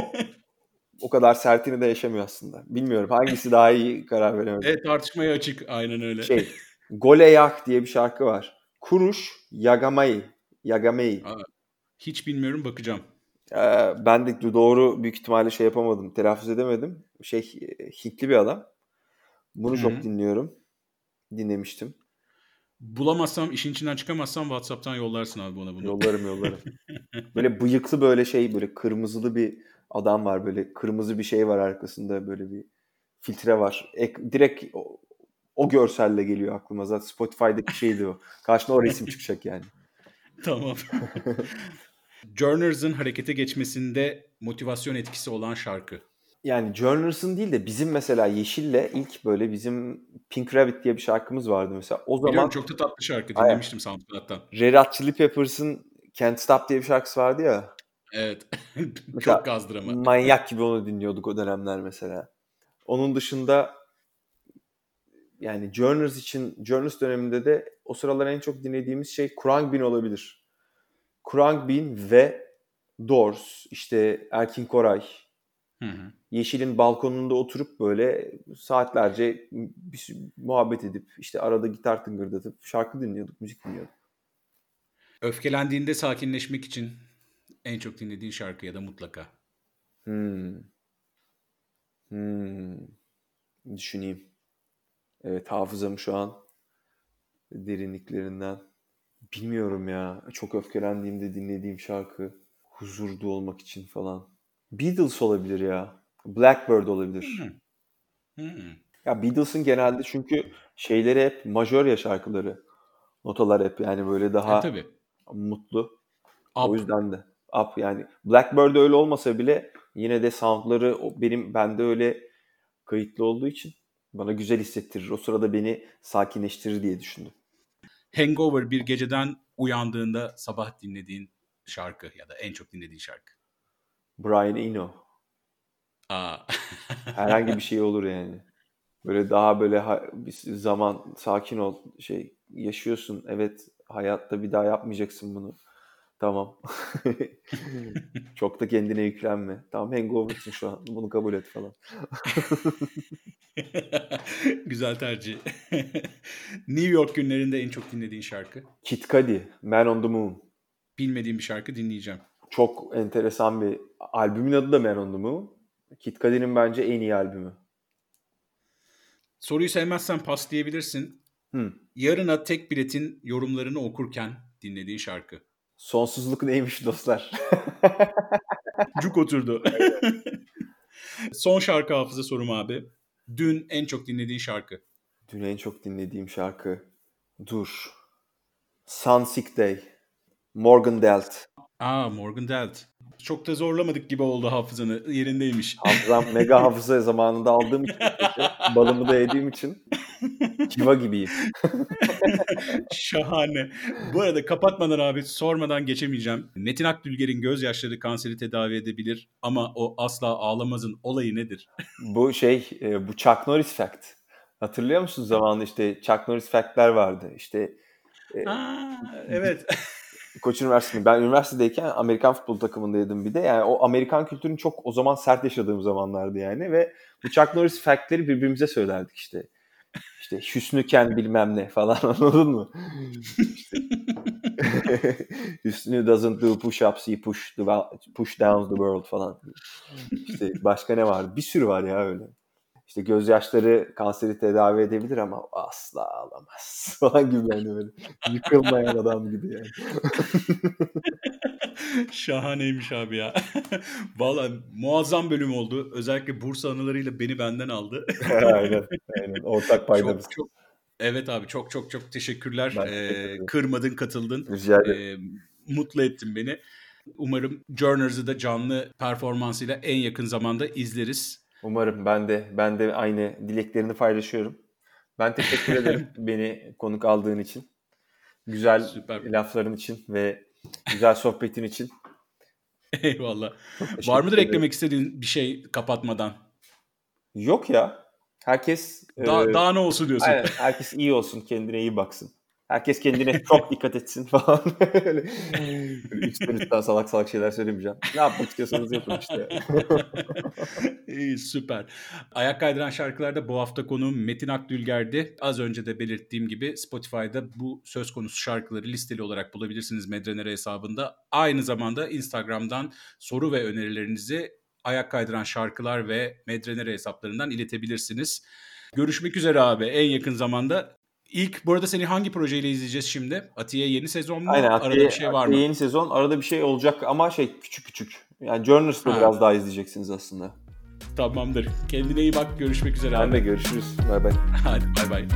o kadar sertini de yaşamıyor aslında. Bilmiyorum hangisi daha iyi karar veremedim. Evet tartışmaya açık aynen öyle. Şey, Goleyak diye bir şarkı var. Kuruş Yagamai. Yagamei. hiç bilmiyorum bakacağım. Ee, ben de doğru büyük ihtimalle şey yapamadım. Telaffuz edemedim. Şey Hintli bir adam. Bunu Hı-hı. çok dinliyorum. Dinlemiştim. Bulamazsam, işin içinden çıkamazsam WhatsApp'tan yollarsın abi bana bunu. Yollarım yollarım. böyle bıyıklı böyle şey böyle kırmızılı bir adam var böyle kırmızı bir şey var arkasında böyle bir filtre var. Ek, direkt o, o görselle geliyor aklıma zaten Spotify'daki şeydi o. Karşına o resim çıkacak yani. tamam. Journers'ın harekete geçmesinde motivasyon etkisi olan şarkı. Yani Journers'ın değil de bizim mesela Yeşil'le ilk böyle bizim Pink Rabbit diye bir şarkımız vardı mesela. O zaman Biliyorum çok da tatlı şarkı dinlemiştim SoundCloud'dan. Red Hot Chili Peppers'ın Can't Stop diye bir şarkısı vardı ya. Evet. Çok gazdır ama. Manyak gibi onu dinliyorduk o dönemler mesela. Onun dışında yani Journers için Journers döneminde de o sıralar en çok dinlediğimiz şey Krang Bin olabilir. Krang Bin ve Doors, işte Erkin Koray, hı hı. Yeşil'in balkonunda oturup böyle saatlerce bir muhabbet edip işte arada gitar tıngırdatıp şarkı dinliyorduk, müzik dinliyorduk. Öfkelendiğinde sakinleşmek için en çok dinlediğin şarkı ya da mutlaka. Hmm. Hmm. Düşüneyim. Evet hafızam şu an derinliklerinden. Bilmiyorum ya. Çok öfkelendiğimde dinlediğim şarkı. Huzurda olmak için falan. Beatles olabilir ya. Blackbird olabilir. Hmm. Hmm. Ya Beatles'ın genelde çünkü şeyleri hep majör ya şarkıları. Notalar hep yani böyle daha e, tabii. mutlu. Up. O yüzden de up yani. Blackbird öyle olmasa bile yine de soundları benim bende öyle kayıtlı olduğu için bana güzel hissettirir. O sırada beni sakinleştirir diye düşündüm. Hangover bir geceden uyandığında sabah dinlediğin şarkı ya da en çok dinlediğin şarkı. Brian Eno. Aa. Herhangi bir şey olur yani. Böyle daha böyle bir zaman sakin ol şey yaşıyorsun. Evet hayatta bir daha yapmayacaksın bunu. Tamam. Çok da kendine yüklenme. Tamam hangover'sın şu an. Bunu kabul et falan. Güzel tercih. New York günlerinde en çok dinlediğin şarkı? Kid Cudi, Man on the Moon. Bilmediğim bir şarkı dinleyeceğim. Çok enteresan bir albümün adı da Man on the Moon. Kid Cudi'nin bence en iyi albümü. Soruyu sevmezsen pas diyebilirsin. Hmm. Yarına tek biletin yorumlarını okurken dinlediğin şarkı. Sonsuzluk neymiş dostlar? Cuk oturdu. Son şarkı hafıza sorum abi. Dün en çok dinlediğin şarkı. Dün en çok dinlediğim şarkı. Dur. Sunsick Day. Morgan Delt. Aa Morgan Delt. Çok da zorlamadık gibi oldu hafızanı. Yerindeymiş. Hafızam mega hafıza zamanında aldığım için. balımı da yediğim için. Kiva gibiyim. Şahane. Bu arada kapatmadan abi sormadan geçemeyeceğim. Metin Akdülger'in gözyaşları kanseri tedavi edebilir ama o asla ağlamazın olayı nedir? bu şey e, bu Chuck Norris fact. Hatırlıyor musun zamanında işte Chuck Norris fact'ler vardı. İşte e, Aa, evet. Koç Üniversitesi'nde. Ben üniversitedeyken Amerikan futbol takımındaydım bir de. Yani o Amerikan kültürünü çok o zaman sert yaşadığım zamanlardı yani. Ve bu Chuck Norris fact'leri birbirimize söylerdik işte. İşte Hüsnüken bilmem ne falan anladın mı? Hüsnü doesn't do push-ups, he push, the, push down the world falan. İşte başka ne var? Bir sürü var ya öyle. İşte gözyaşları kanseri tedavi edebilir ama asla alamaz falan gibi yani böyle. Yıkılmayan adam gibi yani. Şahaneymiş abi ya. Valla muazzam bölüm oldu. Özellikle Bursa anılarıyla beni benden aldı. aynen, aynen. Ortak paydamız. Çok, çok, evet abi çok çok çok teşekkürler. Ee, kırmadın, katıldın. Rica ederim. Ee, mutlu ettin beni. Umarım Journers'ı da canlı performansıyla en yakın zamanda izleriz. Umarım ben de ben de aynı dileklerini paylaşıyorum. Ben teşekkür ederim beni konuk aldığın için. Güzel Süper. lafların için ve güzel sohbetin için. Eyvallah. Var mıdır eklemek istediğin bir şey kapatmadan? Yok ya. Herkes daha, e, daha ne olsun diyorsun? Aynen, herkes iyi olsun, kendine iyi baksın. Herkes kendine çok dikkat etsin falan. Üstten üstten salak salak şeyler söylemeyeceğim. Ne yapmak istiyorsanız yapın işte. İyi süper. Ayak kaydıran şarkılarda bu hafta konuğum Metin Akdülger'di. Az önce de belirttiğim gibi Spotify'da bu söz konusu şarkıları listeli olarak bulabilirsiniz Medrenere hesabında. Aynı zamanda Instagram'dan soru ve önerilerinizi ayak kaydıran şarkılar ve Medrenere hesaplarından iletebilirsiniz. Görüşmek üzere abi en yakın zamanda. İlk bu arada seni hangi projeyle izleyeceğiz şimdi? Atiye yeni sezon mu? Aynen, Atiye, arada bir şey var Atiye mı? yeni sezon. Arada bir şey olacak ama şey küçük küçük. Yani Journers'da biraz daha izleyeceksiniz aslında. Tamamdır. Kendine iyi bak. Görüşmek üzere ben abi. de görüşürüz. Bay bay. Hadi bay bay.